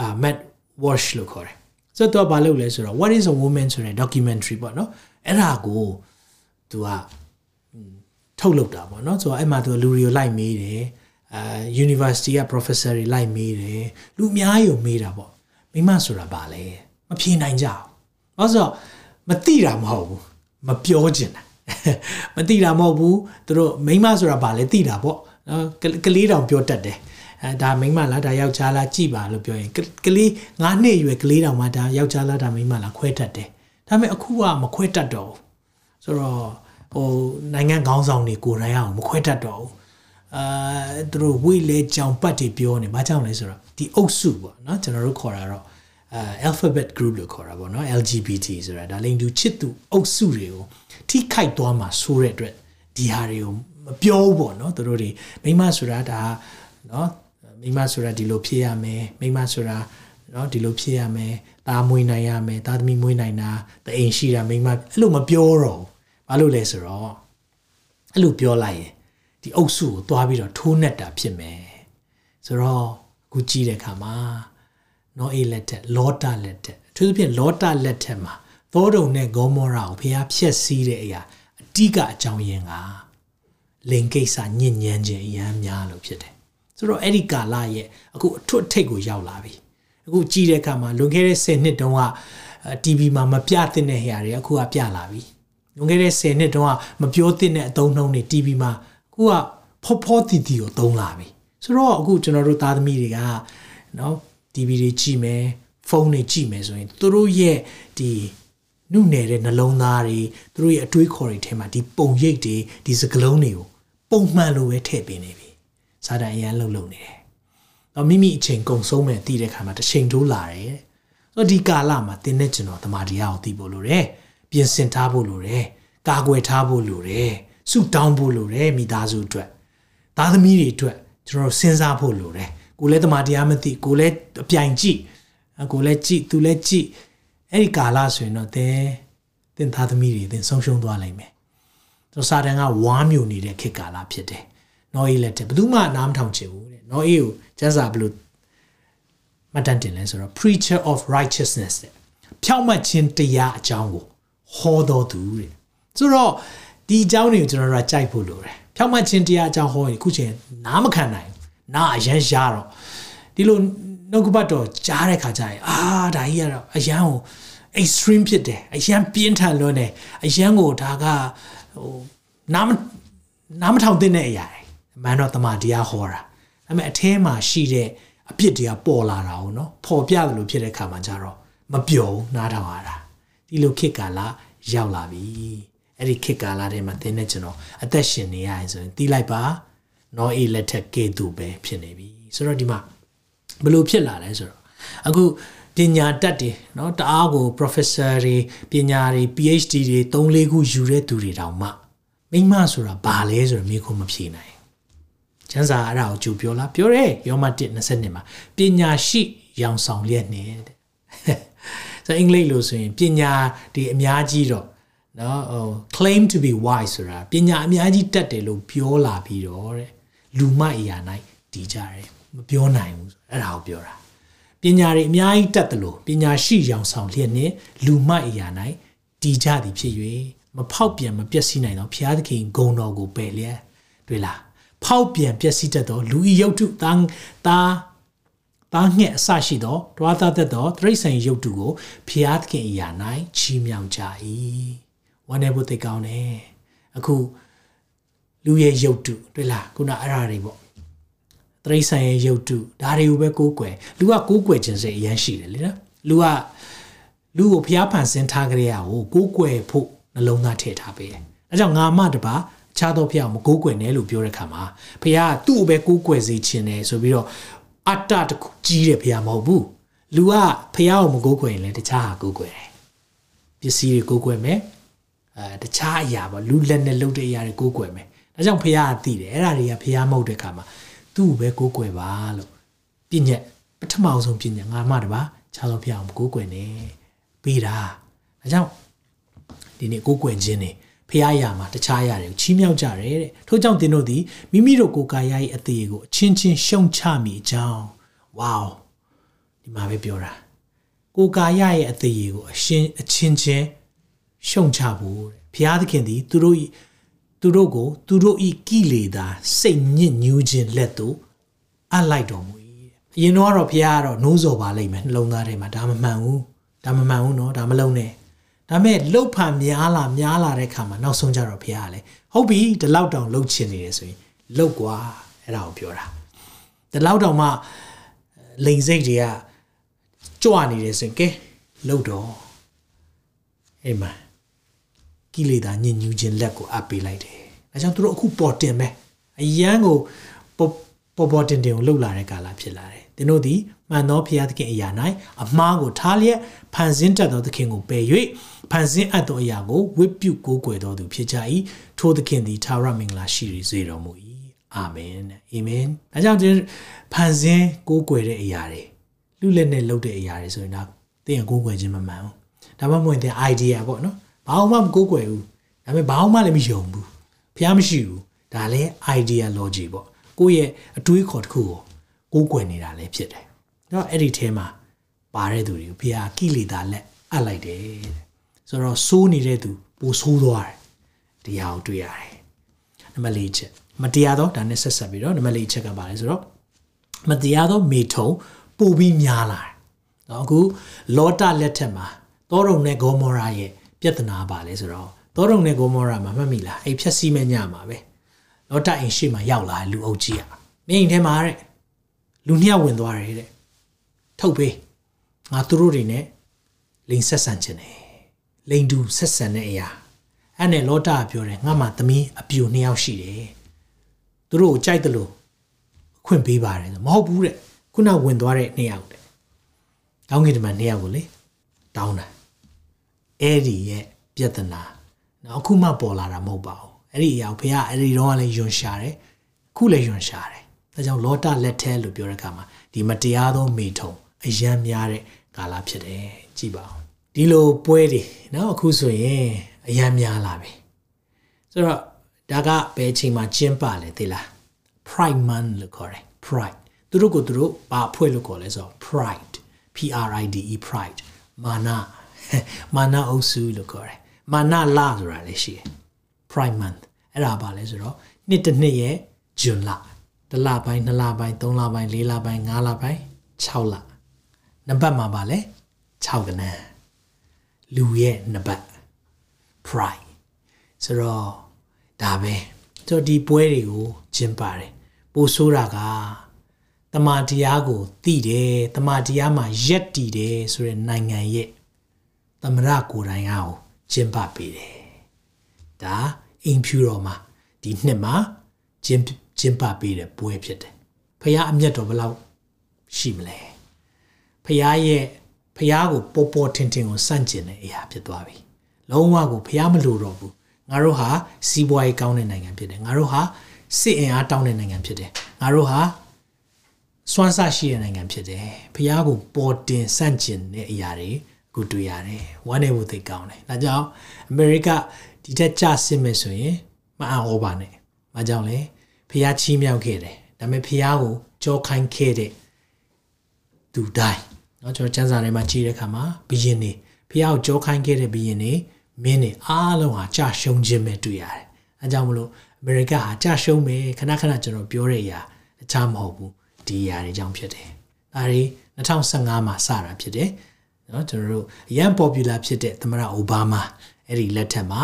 အာ Matt Walsh လို့ခေါ်တယ်ဆိုတော့သူကဘာလုပ်လဲဆိုတော့ What is a woman ဆိုတဲ့ documentary ပေါ့နော်အဲ့ဒါကိုသူကထုတ်လုပ်တာပေါ့နော်ဆိုတော့အဲ့မှာသူလူတွေကိုလိုက်မေးတယ်အာ university က professor တွေလိုက်မေးတယ်လူအများကြီးကိုမေးတာပေါ့မိမဆိုတာဘာလဲမဖြေနိုင်ကြဘူးဘာလို့ဆိုတော့မသိတာမဟုတ်ဘူးမပြောချင်တာ မသိတာမဟုတ်ဘူးသူတို့မိမဆိုတာဘာလဲသိတာပေါ့နော်ကလေးတောင်ပြောတတ်တယ်အဲဒါမိမလားဒါယောက်ျားလားကြည်ပါလို့ပြောရင်ကလေး9နှစ်အရွယ်ကလေးတောင်မှဒါယောက်ျားလားဒါမိမလားခွဲတတ်တယ်ဒါပေမဲ့အခုကမခွဲတတ်တော့ဘူးဆိုတော့ဟိုနိုင်ငံခေါင်းဆောင်တွေကိုယ်တိုင်အောင်မခွဲတတ်တော့ဘူးအာသူတို့ဝိလေကြောင်ပတ်တွေပြောနေဘာကြောင့်လဲဆိုတော့ဒီအုပ်စုပေါ့နော်ကျွန်တော်တို့ခေါ်တာတော့ အာ alphabet group လို့ခေါ်တာပေါ့နော် LGBT ဆိုတာဒါလိင်တူချစ်သူအုပ်စုတွေကိုထိခိုက်သွားမှာဆိုတဲ့အတွက်ဒီဟာတွေကိုမပြောဘူးပေါ့နော်သူတို့တွေမိမဆိုတာဒါနော်မိမဆိုတာဒီလိုဖြစ်ရမယ်မိမဆိုတာနော်ဒီလိုဖြစ်ရမယ်သားမွေးနိုင်ရမယ်သားသမီးမွေးနိုင်တာတအိမ်ရှိတာမိမအဲ့လိုမပြောတော့ဘာလို့လဲဆိုတော့အဲ့လိုပြောလိုက်ရင်ဒီအုပ်စုကိုသွားပြီးတော့ထိုးနှက်တာဖြစ်မယ်ဆိုတော့အခုကြည့်တဲ့အခါမှာ နော်အေးလက်ထက်လောတာလက်ထက်အထူးသဖြင့်လောတာလက်ထက်မှာသောတုံနဲ့ဂေါမောရာကိုဖျားဖျက်ဆီးတဲ့အရာအတိကအကြောင်းရင်းကလင်ကိစ္စညဉ့်ညမ်းခြင်းအရန်များလို့ဖြစ်တယ်ဆိုတော့အဲ့ဒီကာလရဲ့အခုအထွတ်ထိပ်ကိုရောက်လာပြီအခုကြည့်တဲ့အခါမှာလွန်ခဲ့တဲ့10နှစ်တုန်းက TV မှာမပြသင့်တဲ့နေရာတွေအခုကပြလာပြီလွန်ခဲ့တဲ့10နှစ်တုန်းကမပြောသင့်တဲ့အသုံးနှုန်းတွေ TV မှာအခုကဖောဖောတီတီကိုသုံးလာပြီဆိုတော့အခုကျွန်တော်တို့သားသမီးတွေကနော် TV တွေကြည့်မယ်ဖုန်းတွေကြည့်မယ်ဆိုရင်သူတို့ရဲ့ဒီနုနယ်တဲ့နှလုံးသားတွေသူတို့ရဲ့အတွေးခေါ်တွေထဲမှာဒီပုံရိပ်တွေဒီစကလုံးတွေကိုပုံမှန်လိုပဲထည့်ပေးနေပြီစာတန်အရန်လှုပ်လှုပ်နေတယ်တော့မိမိအချိန်ကုန်ဆုံးမယ်တည်တဲ့ခါမှာတစ်ချိန်တိုးလာတယ်ဆိုတော့ဒီကာလမှာတင်းနဲ့ကျွန်တော်တမာတရားကိုသိဖို့လိုတယ်ပြင်ဆင်ထားဖို့လိုတယ်ကာကွယ်ထားဖို့လိုတယ်စုတောင်းဖို့လိုတယ်မိသားစုအတွက်သားသမီးတွေအတွက်ကျွန်တော်စဉ်းစားဖို့လိုတယ် ကိုလည်းတမာတရားမသိကိုလည်းအပြိုင်ကြည့်ကိုလည်းကြည့်သူလည်းကြည့်အဲ့ဒီကာလဆိုရင်တော့သင်သင်သားသမီးတွေသင်ဆုံးရှုံးသွားလိမ့်မယ်။ဆိုစာတန်ကဝါမျိုးနေတဲ့ခေတ်ကာလဖြစ်တယ်။နော်အေးလက်တဲ့ဘယ်သူမှနားမထောင်ချင်ဘူးတဲ့။နော်အေးကိုကျမ်းစာဘလို့မှတ်တမ်းတင်လဲဆိုတော့ preacher of righteousness တဲ့။ဖြောင့်မတ်ခြင်းတရားအကြောင်းကိုဟောတော်သူတဲ့။ဆိုတော့ဒီအကြောင်းတွေကိုကျွန်တော်တို့ကကြိုက်ဖို့လိုတယ်။ဖြောင့်မတ်ခြင်းတရားအကြောင်းဟောရင်ခုချိန်နားမခံနိုင်ဘူး။ နားအရန်ရတော့ဒီလိုနှုတ်ကပတ်တော်ကြားတဲ့ခါကျရင်အာဒါကြီးကတော့အရန်ကို extreme ဖြစ်တယ်အရန်ပြင်းထန်လွန်းတယ်အရန်ကိုဒါကဟိုနားမနားမထောင်သင့်တဲ့အရာတွေအမှန်တော့တမန်တရားဟောတာဒါပေမဲ့အထဲမှာရှိတဲ့အပြစ်တရားပေါ်လာတာ哦เนาะပေါ်ပြတယ်လို့ဖြစ်တဲ့ခါမှာကျတော့မပျော်ဘူးနားထောင်ရတာဒီလိုခေတ်ကာလရောက်လာပြီအဲ့ဒီခေတ်ကာလထဲမှာသင်တဲ့ကျွန်တော်အသက်ရှင်နေရရင်ဆိုရင်တီးလိုက်ပါ နော်အေးလက်ထက်ကဲသူပဲဖြစ်နေပြီဆိုတော့ဒီမှာဘလို့ဖြစ်လာလဲဆိုတော့အခုပညာတတ်တယ်เนาะတအားကို professor တွေပညာတွေ PhD တွေ၃၄ခုယူတဲ့သူတွေတောင်မှမိမဆိုတာဘာလဲဆိုတော့မိခုမဖြေနိုင်ကျမ်းစာအဲ့ဒါကိုကြိုပြောလားပြောတယ်ယောမ1:20မှာပညာရှိ ရောင်ဆောင်လျက်နဲ့တဲ့ဆိုအင်္ဂလိပ်လို့ဆိုရင်ပညာဒီအများကြီးတော့နော်ဟို claim to be wise ဆိုတာပညာအများကြီးတတ်တယ်လို့ပြောလာပြီးတော့တဲ့ လူမအရာ၌တည်ကြတယ်မပြောနိုင်ဘူးအဲ့ဒါကိုပြောတာပညာတွေအများကြီးတတ်တယ်လို့ပညာရှိရောင်ဆောင်လျက်နဲ့လူမအရာ၌တည်ကြသည်ဖြစ်၍မဖောက်ပြန်မပျက်စီးနိုင်တော့ဘုရားသခင်ဂုဏ်တော်ကိုပယ်လျက်တွေ့လားဖောက်ပြန်ပျက်စီးတတ်သောလူဤယုတ်တုတန်းသားသားငှက်အစရှိသောတွားသားတတ်သောတရိษံယုတ်တုကိုဘုရားသခင်အရာ၌ချီးမြှောက်ကြ၏ဝမ်းနေဖို့သိကောင်းတယ်အခု လူရဲ့ယုတ်တုတွေ့လားခုနအဲ့ဓာတွေပေါ့တရိษံရဲ့ယုတ်တုဒါတွေကိုပဲကိုးကွယ်လူကကိုးကွယ်ခြင်းစိတ်အရင်ရှိတယ်လေနော်လူကလူကိုဘုရားဖန်ဆင်းထားကြရကိုကိုးကွယ်ဖို့နှလုံးသားထည့်ထားပေးတယ်အဲကြောင့်ငါမှတပါအခြားသောဖះမကိုးကွယ်နဲ့လို့ပြောတဲ့ခါမှာဖះကသူ့ကိုပဲကိုးကွယ်စေခြင်းတယ်ဆိုပြီးတော့အတ္တတခုကြီးတယ်ဖះမဟုတ်ဘူးလူကဖះကိုမကိုးကွယ်ရင်လည်းတခြားဟာကိုးကွယ်တယ်ပစ္စည်းတွေကိုးကွယ်မယ်အဲတခြားအရာပေါ့လူလက်နဲ့လုပ်တဲ့အရာတွေကိုးကွယ်မယ် ဒါကြောင့်ဖះကသိတယ်အဲ့ဒါတွေကဖះမဟုတ်တဲ့ခါမှာသူ့ကိုပဲကိုးကွယ်ပါလို့ပြည့်ညက်ပထမဆုံးပြည့်ညက်ငါမှတပါခြားသောဖះကိုမကိုးကွယ်နဲ့ပေးတာဒါကြောင့်ဒီနေ့ကိုးကွယ်ခြင်းနေဖះရမှာတခြားရတယ်ကိုချီးမြှောက်ကြတယ်တဲ့ထို့ကြောင့်သင်တို့သည်မိမိတို့ကိုယ်ကာယ၏အသေးကိုအချင်းချင်းရှုံချမိကြောင်းဝေါဒီမှာပဲပြောတာကိုယ်ကာယရဲ့အသေးကိုအရှင်အချင်းချင်းရှုံချဖို့တဲ့ဖះသခင်သည်သူတို့ သူတို့ကို သူတို့ဤကိလေသာစိတ်ညစ်ညူးခြင်းလက်သို့အပ်လိုက်တော်မူ၏အရင်တော့တော့ဘုရားကတော့နိုးစော်ပါလိမ့်မယ်နှလုံးသားထဲမှာဒါမမှန်ဘူးဒါမမှန်ဘူးနော်ဒါမလုံးနဲ့ဒါမဲ့လှုပ်ဖန်များလာများလာတဲ့ခါမှာနောက်ဆုံးကြတော့ဘုရားကလည်းဟုတ်ပြီဒီလောက်တောင်လှုပ်ချင်နေတယ်ဆိုရင်လှုပ်ကွာအဲ့ဒါကိုပြောတာဒီလောက်တောင်မှလိန်စိတ်တွေကကြွနေတယ်ဆိုရင်ကဲလှုပ်တော့အိမ်မှာ ကိလေသာညဉ့်ညူးခြင်းလက်ကိုအပ်ပေးလိုက်တယ်ဒါကြောင့်သူတို့အခုပေါ်တင်ပဲအရန်ကိုပေါ်ပေါ်တင်တင်ကိုလှုပ်လာတဲ့ကာလဖြစ်လာတယ်သင်တို့သည်မှန်သောဖျားသခင်အရာ၌အမှားကိုထားလျက်ဖန်ဆင်းတတ်သောသခင်ကိုပယ်၍ဖန်ဆင်းအပ်သောအရာကိုဝိပုကိုးကွယ်တော်သူဖြစ်ကြ၏ထိုသခင်သည်သာရမင်္ဂလာရှိစေတော်မူ၏အာမင်အာမင်ဒါကြောင့်ဒီဖန်ဆင်းကိုးကွယ်တဲ့အရာတွေလူလက်နဲ့လုပ်တဲ့အရာတွေဆိုရင်တော့သင်ကိုးကွယ်ခြင်းမမှန်ဘူးဒါမှမဟုတ်သင် idea ပေါ့နော် ဘာမှမကိုးကွယ်ဘူးဒါပေမဲ့ဘာမှလည်းမယုံဘူးဖျားမရှိဘူးဒါလည်း ideology ပေါ့ကိုယ့်ရဲ့အတွေးခေါ်တစ်ခုကိုကိုးကွယ်နေတာလည်းဖြစ်တယ်တော့အဲ့ဒီထဲမှာပါတဲ့သူတွေကိုဘုရားကိလေသာလက်အပ်လိုက်တယ်တဲ့ဆိုတော့စိုးနေတဲ့သူပိုဆိုးသွားတယ်တရားကိုတွေ့ရတယ်နံပါတ်၄ချက်မတရားတော့ဒါနဲ့ဆက်ဆက်ပြီးတော့နံပါတ်၄ချက်ကပါလဲဆိုတော့မတရားတော့မေထုံပိုပြီးများလာတယ်နော်အခုလောတလက်ထက်မှာတောရုံနဲ့ဂေါမောရာရဲ့ ပြဿနာပါလဲဆိုတော့တောရုံနဲ့ဂေါမောရာမှာမှတ်မိလားအဲ့ဖြက်စီးမဲ့ညမှာပဲလောတအိမ်ရှိမှရောက်လာလူအုပ်ကြီးอ่ะမင်းအိမ်ထဲမှာတဲ့လူနှစ်ယောက်ဝင်သွားတယ်တဲ့ထုတ်ပေးငါသူတို့တွေနဲ့လိန်ဆက်ဆံခြင်းတယ်လိန်တူဆက်ဆံတဲ့အရာအဲ့နဲ့လောတာပြောတယ်ငါမှသမီးအပြူနှစ်ယောက်ရှိတယ်သူတို့ကိုကြိုက်တယ်လို့အခွင့်ပေးပါတယ်မဟုတ်ဘူးတဲ့ခုနဝင်သွားတဲ့နှစ်ယောက်တဲ့ကောင်းကင်တမန်နှစ်ယောက်ကိုလေတောင်းတာ အဲ့ဒီရဲ့ပြဿနာနောက်အခုမှပေါ်လာတာမဟုတ်ပါဘူးအဲ့ဒီအရာကိုဘုရားအဲ့ဒီတော့လည်းယွန်ရှာတယ်ခုလည်းယွန်ရှာတယ်ဒါကြောင့်လောတာလက်ထဲလို့ပြောတဲ့အခါမှာဒီမတရားသောမိထုံအယံများတဲ့ကာလဖြစ်တယ်ကြည့်ပါဦးဒီလိုပွဲတွေနော်အခုဆိုရင်အယံများလာပြီဆိုတော့ဒါကဘယ်ချိန်မှာကျင်းပလဲသိလား Pride Month လို့ခေါ်တယ် Pride သူတို့ကိုသူတို့ဘာအဖွဲ့လို့ခေါ်လဲဆိုတော့ Pride P R I D E Pride မာန မာနအုပ်စုလို့ခေါ်တယ်မာနလဆိုတာလည်းရှိတယ် Pride Month အဲ့ဒါပါလဲဆိုတော့နှစ်တစ်နှစ်ရဲ့ဂျွန်လတစ်လပိုင်းနှစ်လပိုင်းသုံးလပိုင်းလေးလပိုင်းငါးလပိုင်း6လနံပါတ်မှာပါလဲ6ကနန်းလူရဲ့နံပါတ် pride ဆိုတော့ဒါပဲဆိုတော့ဒီပွဲတွေကိုကျင်းပါတယ်ပိုဆိုးတာကတမာတရားကိုသိတယ်တမာတရားမှာရက်တည်တယ်ဆိုတဲ့နိုင်ငံရဲ့ သမရကိုယ်တိုင်အားကိုကျင်းပပေးတယ်ဒါအိမ်ဖြူတော်မှာဒီနှစ်မှာကျင်းကျင်းပပေးတဲ့ပွဲဖြစ်တယ်ဖះအမျက်တော်ဘယ်လောက်ရှိမလဲဖះရဲ့ဖះကိုပေါ်ပေါ်ထင်ထင်ကိုစန့်ကျင်တဲ့အရာဖြစ်သွားပြီလုံးဝကိုဖះမလိုတော့ဘူးငါတို့ဟာစီးပွားရေးကောင်းတဲ့နိုင်ငံဖြစ်တယ်ငါတို့ဟာစစ်အင်အားတောင်းတဲ့နိုင်ငံဖြစ်တယ်ငါတို့ဟာစွမ်းဆရှိတဲ့နိုင်ငံဖြစ်တယ်ဖះကိုပေါ်တင်ဆန့်ကျင်တဲ့အရာတွေ အခုတွေ့ရတယ်ဝမ်းနေဖို့သိကောင်းတယ်ဒါကြောင့်အမေရိကဒီထက်ကျစစ်မယ်ဆိုရင်မအံ့ဩပါနဲ့။ဘာကြောင့်လဲဖះချီးမြှောက်ခဲ့တယ်ဒါပေမဲ့ဖះကိုကြောခိုင်းခဲ့တဲ့သူတိုင်းเนาะကျွန်တော်စံစာထဲမှာကြည့်တဲ့အခါမှာဘီရင်နေဖះကိုကြောခိုင်းခဲ့တဲ့ဘီရင်နေမင်းနေအားလုံးဟာကြာရှုံးခြင်းပဲတွေ့ရတယ်။အဲကြောင့်မလို့အမေရိကဟာကြာရှုံးမယ်ခဏခဏကျွန်တော်ပြောတဲ့အရာတခြားမဟုတ်ဘူးဒီအရာတွေကြောင့်ဖြစ်တယ်။ဒါတွေ2015မှာစတာဖြစ်တယ်။ နော်ကျွန်တော်တို့အရန် popular ဖြစ်တဲ့သမ္မတအိုဘားမားအဲ့ဒီလက်ထက်မှာ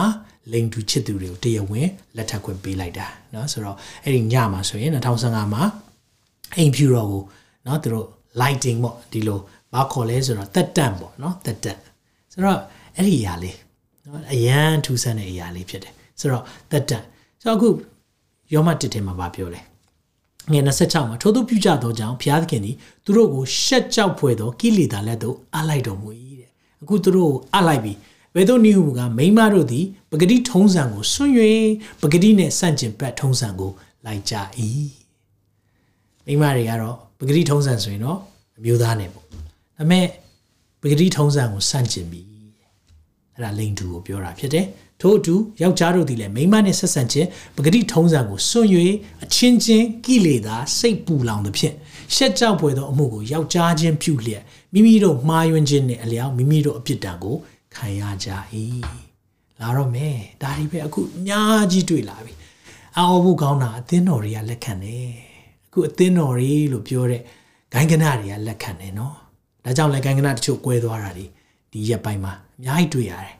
လိန်တူချစ်သူတွေကိုတရားဝင်လက်ထပ်ခွင့်ပေးလိုက်တာနော်ဆိုတော့အဲ့ဒီညမှာဆိုရင်2015မှာအိမ်ဖြူတော်ကိုနော်သူတို့ lighting ပေါ့ဒီလိုဘာခေါ်လဲဆိုတော့တက်တန့်ပေါ့နော်တက်တန့်ဆိုတော့အဲ့ဒီအရာလေးနော်အရန်ထူးဆန်းတဲ့အရာလေးဖြစ်တယ်ဆိုတော့တက်တန့်ဆိုတော့အခုယောမတစ်ထဲမှာဗာပြောလဲ ငယ်26မှာထို့သူပြုကြသောကြောင့်ဘုရားသခင်သည်သူတို့ကိုရှက်ကြောက်ဖွယ်သောကိလေသာလက်သို့အလိုက်တော်မူ၏တဲ့အခုသူတို့ကိုအလိုက်ပြီးဘယ်သို့နည်းဟုကမိမတို့သည်ပဂတိထုံးစံကိုဆွံ့၍ပဂတိနှင့်ဆန့်ကျင်ဘက်ထုံးစံကိုလိုက်ကြ၏မိမတွေကတော့ပဂတိထုံးစံဆိုရင်တော့အမျိုးသားနဲ့ပေါ့ဒါပေမဲ့ပဂတိထုံးစံကိုဆန့်ကျင်ပြီအဲ့ဒါလိန်တူကိုပြောတာဖြစ်တယ် ထို့အတူယောက်ျားတို့သည်လည်းမိန်းမနှင့်ဆက်ဆံခြင်းပဂတိထုံးစံကိုစွန့်၍အချင်းချင်းကိလေသာစိတ်ပူလောင်သဖြင့်ရှက်ကြောက်ဖွယ်သောအမှုကိုယောက်ျားချင်းပြုလျက်မိမိတို့မှားယွင်းခြင်းနှင့်အလျောက်မိမိတို့အပြစ်ဒဏ်ကိုခံရကြ၏လာတော့မယ်ဒါဒီပဲအခုအများကြီးတွေ့လာပြီအော်ဘူးကောင်းတာအသင်းတော်တွေကလက်ခံတယ်အခုအသင်းတော်တွေလို့ပြောတဲ့ဂိုင်းကနတွေကလက်ခံတယ်နော်ဒါကြောင့်လည်းဂိုင်းကနတချို့ကွဲသွားတာဒီဒီရက်ပိုင်းမှာအများကြီးတွေ့ရတယ်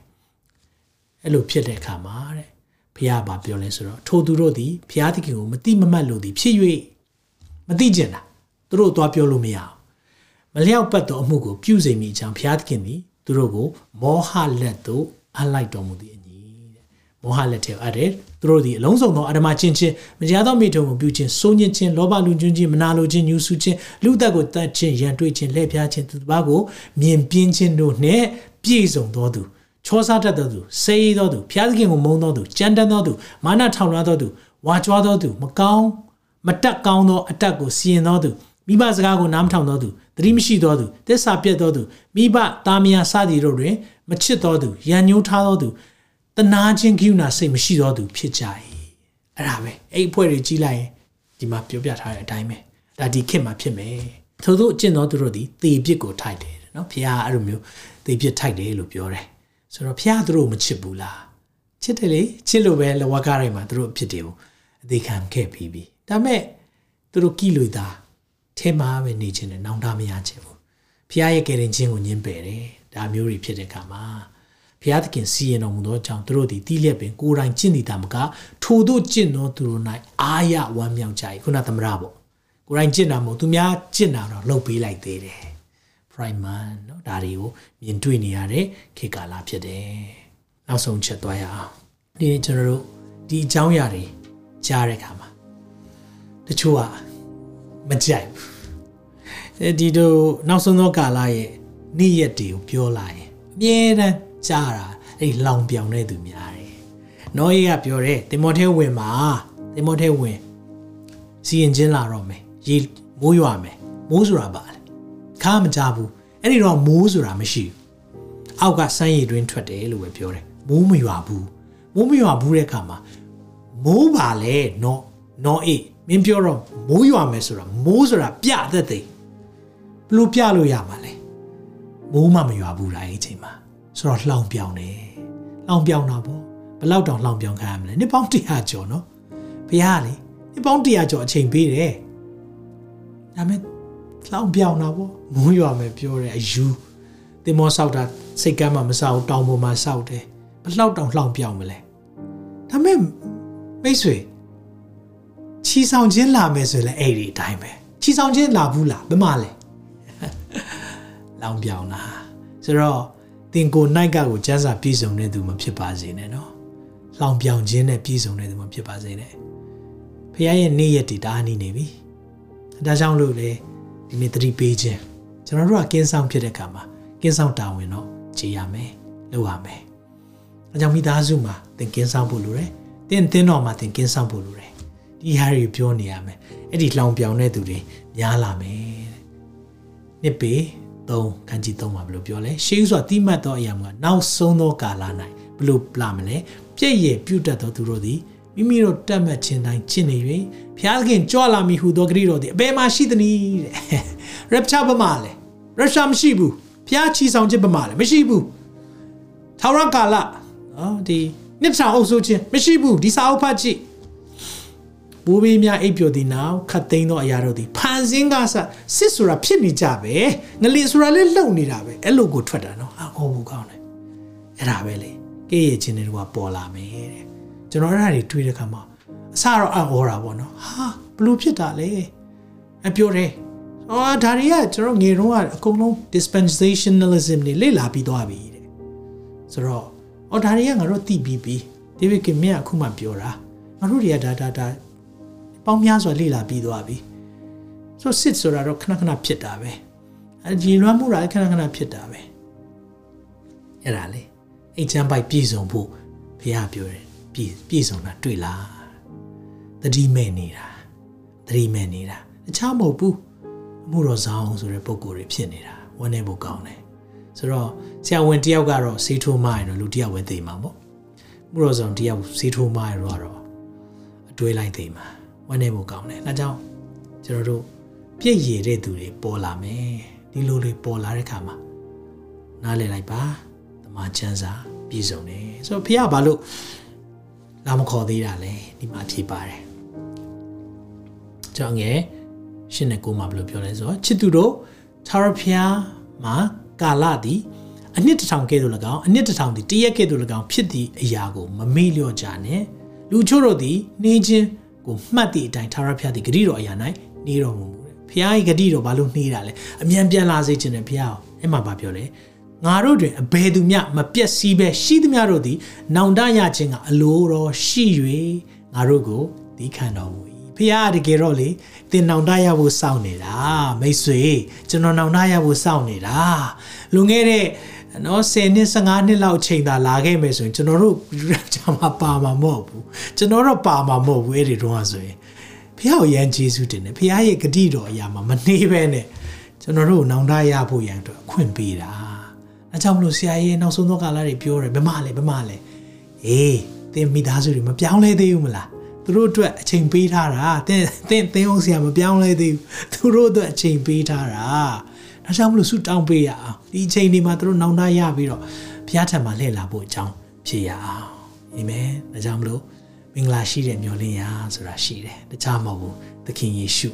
အဲ့လိုဖြစ်တဲ့အခါမှာတဲ့ဖះဘာပြောလဲဆိုတော့ထိုသူတို့သည်ဖះသခင်ကိုမတိမမတ်လို့သည်ဖြစ်၍မတိကျင်တာသူတို့သွားပြောလို့မရအောင်မလျောက်ပတ်သောအမှုကိုပြုစိမိချောင်းဖះသခင်သည်သူတို့ကိုမောဟလက်သို့အလိုက်တော်မူသည်အညီတဲ့မောဟလက်ထဲအပ်တယ်သူတို့သည်အလုံးစုံသောအဓမ္မချင်းချင်းမတရားသောမိထုံကိုပြုခြင်းစိုးညစ်ခြင်းလောဘလူကျွန်းခြင်းမနာလိုခြင်းညှူဆူခြင်းလူသက်ကိုတတ်ခြင်းရန်တွေ့ခြင်းလှည့်ဖျားခြင်းသူတစ်ပါးကိုမြင်ပြင်းခြင်းတို့နှင့်ပြည့်စုံသောသူ ချောစားတတ်သောသူစေးသောသူဖျားသခင်ကိုမုန်းသောသူကြမ်းတမ်းသောသူမာနထောင်လွှားသောသူဝါကြွားသောသူမကောင်းမတက်ကောင်းသောအတက်ကိုစီရင်သောသူမိဘစကားကိုနားမထောင်သောသူသတိမရှိသောသူသစ္စာပြတ်သောသူမိဘသားမယားစသည်တို့တွင်မချစ်သောသူရန်ညှိုးထားသောသူတနာခြင်းကိူနာစိတ်မရှိသောသူဖြစ်ကြ၏အဲ့ဒါပဲအဲ့အဖွဲတွေကြီးလိုက်ရင်ဒီမှာပြောပြထားတဲ့အတိုင်းပဲဒါဒီခေတ်မှာဖြစ်မယ်ထို့သောအကျင့်သောသူတို့သည်သေပြစ်ကိုထိုက်တယ်နော်ဖခင်အဲ့လိုမျိုးသေပြစ်ထိုက်တယ်လို့ပြောတယ် ဆိုတော့ဖခင်သူတို့မချစ်ဘူးလားချစ်တယ်လေချစ်လို့ပဲလဝကတိုင်းမှာသူတို့အဖြစ်တွေကိုအသေးခံခဲ့ပြီးပြီဒါမဲ့သူတို့ကိလို့သားထဲမှာပဲနေခြင်းနဲ့နောင်တမရခြင်းဘူးဖခင်ရဲ့ကယ်တင်ခြင်းကိုညှင်းပယ်တယ်ဒါမျိုးတွေဖြစ်တဲ့အခါမှာဖျားသခင်စီရင်တော်မူသောကြောင့်သူတို့သည်တီးလျက်ပင်ကိုယ်တိုင်ကျင့်နေတာမကထိုတို့ကျင့်သောသူတို့၌အာရဝမ်းမြောက်ကြ၏ခုနသမရပေါ့ကိုယ်တိုင်ကျင့်တာမဟုတ်သူများကျင့်တာတော့လှုပ်ပေးလိုက်သေးတယ် prime man เนาะဒါတွေကိုမြင်တွေ့နေရတဲ့ခေတ်ကာလဖြစ်တယ်နောက်ဆုံးချက်သွားရအောင်ဒီနေ့ကျွန်တော်တို့ဒီအကြောင်းအရာတွေကြားတဲ့အခါမှာတချို့ကမကြိုက်ဘူးဒီတို့နောက်ဆုံးသောကာလရဲ့နေ့ရက်တွေကိုပြောလာရင်အမြဲတမ်းကြားတာအဲ့လောင်ပြောင်တဲ့သူများတယ်။နောယေကပြောတယ်တင်မောထဲဝင်မှာတင်မောထဲဝင်စီရင်ချင်းလာတော့မယ်ရေမိုးရွာမယ်မိုးဆိုတာပါလေ ခါမကြဘူးအဲ့ဒီတော့မိုးဆိုတာမရှိဘူးအောက်ကစမ်းရည်တွင်းထွက်တယ်လို့ပဲပြောတယ်မိုးမရွာဘူးမိုးမရွာဘူးတဲ့အခါမှာမိုးပါလေနော်နော်အေးမင်းပြောတော့မိုးရွာမယ်ဆိုတာမိုးဆိုတာပြသက်သိဘလို့ပြလို့ရမှာလဲမိုးမှမရွာဘူးလားအဲ့ချိန်မှာဆိုတော့လှောင်ပြောင်တယ်လှောင်ပြောင်တာပေါ့ဘလောက်တောင်လှောင်ပြောင်ခံရမလဲနှစ်ပေါင်း100ကျော်နော်ဘုရားလေနှစ်ပေါင်း100ကျော်အချိန်ပေးတယ်ဒါမဲ့ လှောင်ပြောင်တာပေါ့မိုးရွာမယ်ပြောတယ်အယူတင်မောဆောက်တာစိတ်ကမ်းမှမဆောက်တောင်ပေါ်မှာဆောက်တယ်ဘလောက်တောင်လှောင်ပြောင်မလဲဒါမဲ့မိတ်ဆွေချီဆောင်ခြင်းလာမယ်ဆိုလည်းအဲ့ဒီအတိုင်းပဲချီဆောင်ခြင်းလာဘူးလားဘယ်မှာလဲလောင်ပြောင်တာဆိုတော့တင်ကိုနိုင်ကကိုကျန်းစာပြည့်စုံတဲ့သူမဖြစ်ပါစေနဲ့နော်။လောင်ပြောင်ခြင်းနဲ့ပြည့်စုံတဲ့သူမဖြစ်ပါစေနဲ့။ဖခင်ရဲ့နေ့ရက်တည်တားနေနေပြီ။ဒါကြောင့်လို့လေ ဒီနေ့သတိပေးခြင်းကျွန်တော်တို့ကကင်းဆောင်ဖြစ်တဲ့အခါမှာကင်းဆောင်တာဝန်တော့ကြည်ရမယ်။လုပ်ရမယ်။အဲကြောင့်မိသားစုမှာသင်ကင်းဆောင်ဖို့လိုတယ်။သင်သင်တော်မှာသင်ကင်းဆောင်ဖို့လိုတယ်။ဒီဟာတွေပြောနေရမယ်အဲ့ဒီလောင်ပြောင်တဲ့သူတွေများလာမယ်တဲ့နှစ်ပေ3ခန်းကြီး3မှာဘယ်လိုပြောလဲရှေးဥစွာတိမှတ်သောအရာမှာနောက်ဆုံးသောကာလ၌ဘယ်လိုပလာမလဲပြည့်ရပြုတ်တတ်သောသူတို့သည်မိမိတို့တတ်မှတ်ခြင်းတိုင်းကျင့်နေ၍ ဘုရားသခင်ကြွလာမည်ဟုသောဂရိတော်သည်အဘယ်မှာရှိသနည်းတဲ့ rapture ပမာလဲ rapture မရှိဘူးဘုရားချီဆောင်ခြင်းပမာလဲမရှိဘူးထာဝရကာလနော်ဒီနှစ်ထောင်အုပ်စုခြင်းမရှိဘူးဒီစာအုပ်ဖတ်ကြည့်ဘိုးဘေးများအိပ်ပျော်သည်နောက်ခတ်သိမ်းသောအရာတို့သည်ဖန်ဆင်းကားဆစစ်ဆိုတာဖြစ်နေကြပဲငလင်ဆိုတာလည်းလှုပ်နေတာပဲအဲ့လိုကိုထွက်တာနော်အဟောဘူးကောင်းတယ်အဲ့ဒါပဲလေကဲ့ရဲ့ခြင်းတွေကပေါ်လာမယ်တဲ့ကျွန်တော်အဲ့ဒါတွေတွေးတဲ့ခါမှာအ စတော့အဟောတာပေါ့နော်ဟာဘလို့ဖြစ်တာလဲအပြောတယ်အော်ဒါတွေကကျွန်တော်ငယ်တော့အကုန်လုံး dispensationalism တွေလေ့လာပြီးသွားပြီတဲ့ဆိုတော့အော်ဒါတွေကငါတို့သိပြီးပြီဒေးဗစ်ကမြတ်အခုမှပြောတာငါတို့တွေကဒါဒါဒါပေါင်းများစွာလေ့လာပြီးသွားပြီဆိုစစ်ဆိုတာတော့ခဏခဏဖြစ်တာပဲအကြည်လွမ်းမှုတာခဏခဏဖြစ်တာပဲအဲ့ဒါလေအိတ်ချမ်းပိုက်ပြည်စုံဖို့ဘုရားပြောတယ်ပြည်ပြည်စုံတာတွေ့လား တတိမဲ့နေတာတတိမဲ့နေတာတခြားမဟုတ်ဘူးအမှုတော်ဆောင်ဆိုတဲ့ပုံကိုယ်တွေဖြစ်နေတာဝန်းနေဖို့ကောင်းတယ်ဆိုတော့ဆရာဝန်တယောက်ကတော့ဆေးထိုးမရင်တော့လူတယောက်ပဲသိမှာပေါ့မှုတော်ဆောင်တယောက်ဆေးထိုးမရတော့အတွေးလိုက်သိမှာဝန်းနေဖို့ကောင်းတယ်ဒါကြောင့်ကျွန်တော်တို့ပြည့်ရည်တဲ့သူတွေပေါ်လာမယ်ဒီလိုတွေပေါ်လာတဲ့ခါမှာနားလည်လိုက်ပါတမန်ကျမ်းစာပြည့်စုံတယ်ဆိုတော့ဖះဘာလို့လာမခေါ်သေးတာလဲဒီမှာဖြေပါတယ် ကြောင့်ငယ်ရှင်းနေကိုမှာဘယ်လိုပြောလဲဆိုတော့ချစ်သူတို့သာရဖျားမှာကာလသည်အနှစ်တစ်ထောင်ကဲ့သို့၎င်းအနှစ်တစ်ထောင်သည်တရက်ကဲ့သို့၎င်းဖြစ်သည့်အရာကိုမမေ့လျော့ကြနဲ့လူချို့တို့သည်နေခြင်းကိုမှတ်သည့်အတိုင်းသာရဖျားသည်ဂတိတော်အရာ၌နေတော်မူမူတယ်ဖျား၏ဂတိတော်ဘာလို့နှေးတာလဲအမြန်ပြန်လာစေခြင်းနဲ့ဖျားအောင်အဲ့မှာဗာပြောလဲငါတို့တွင်အဘယ်သူမျှမပြက်စီးပဲရှိသမျှတို့သည် နောင်တရခြင်းကအလိုတော်ရှိ၍ငါတို့ကိုဒီခံတော်မူ၏ ဖခင်တကယ်တော့လေတင်နောင်တရဖို့စောင့်နေတာမိတ်ဆွေကျွန်တော်နောင်တရဖို့စောင့်နေတာလွန်ခဲ့တဲ့နော်10နှစ်15နှစ်လောက်ချိန်သာလာခဲ့မယ်ဆိုရင်ကျွန်တော်တို့ဂျာမှာပါမှာမဟုတ်ဘူးကျွန်တော်တော့ပါမှာမဟုတ်ဘူးအဲ့ဒီတော့ဆိုရင်ဖခင်ကိုယန်ဂျေစုတင်တယ်ဖခင်ရဲ့ဂတိတော်အရာမှာမနှေးပဲနဲ့ကျွန်တော်တို့နောင်တရဖို့ရန်အတွက်အခွင့်ပေးတာအဲကြောင့်မလို့ဆရာကြီးနောက်ဆုံးသောကာလတွေပြောတယ်ဘယ်မှလဲဘယ်မှလဲအေးသင်မိသားစုတွေမပြောင်းလဲသေးဘူးမလား သူတို့အတွက်အချိန်ပေးထားတာသင်သင်သင်အောင်ဆရာမပြောင်းလဲသေးဘူးသူတို့အတွက်အချိန်ပေးထားတာဒါကြောင့်မလို့ဆုတောင်းပေးရအောင်ဒီအချိန်ဒီမှာသူတို့နောင်တရပြီးတော့ဘုရားထံမှာလှည့်လာဖို့အကြောင်းဖြေရအောင်အာမင်ဒါကြောင့်မလို့မင်္ဂလာရှိတဲ့မျှော်လင့်ရာဆိုတာရှိတယ်တခြားမဟုတ်ဘူးသခင်ယေရှု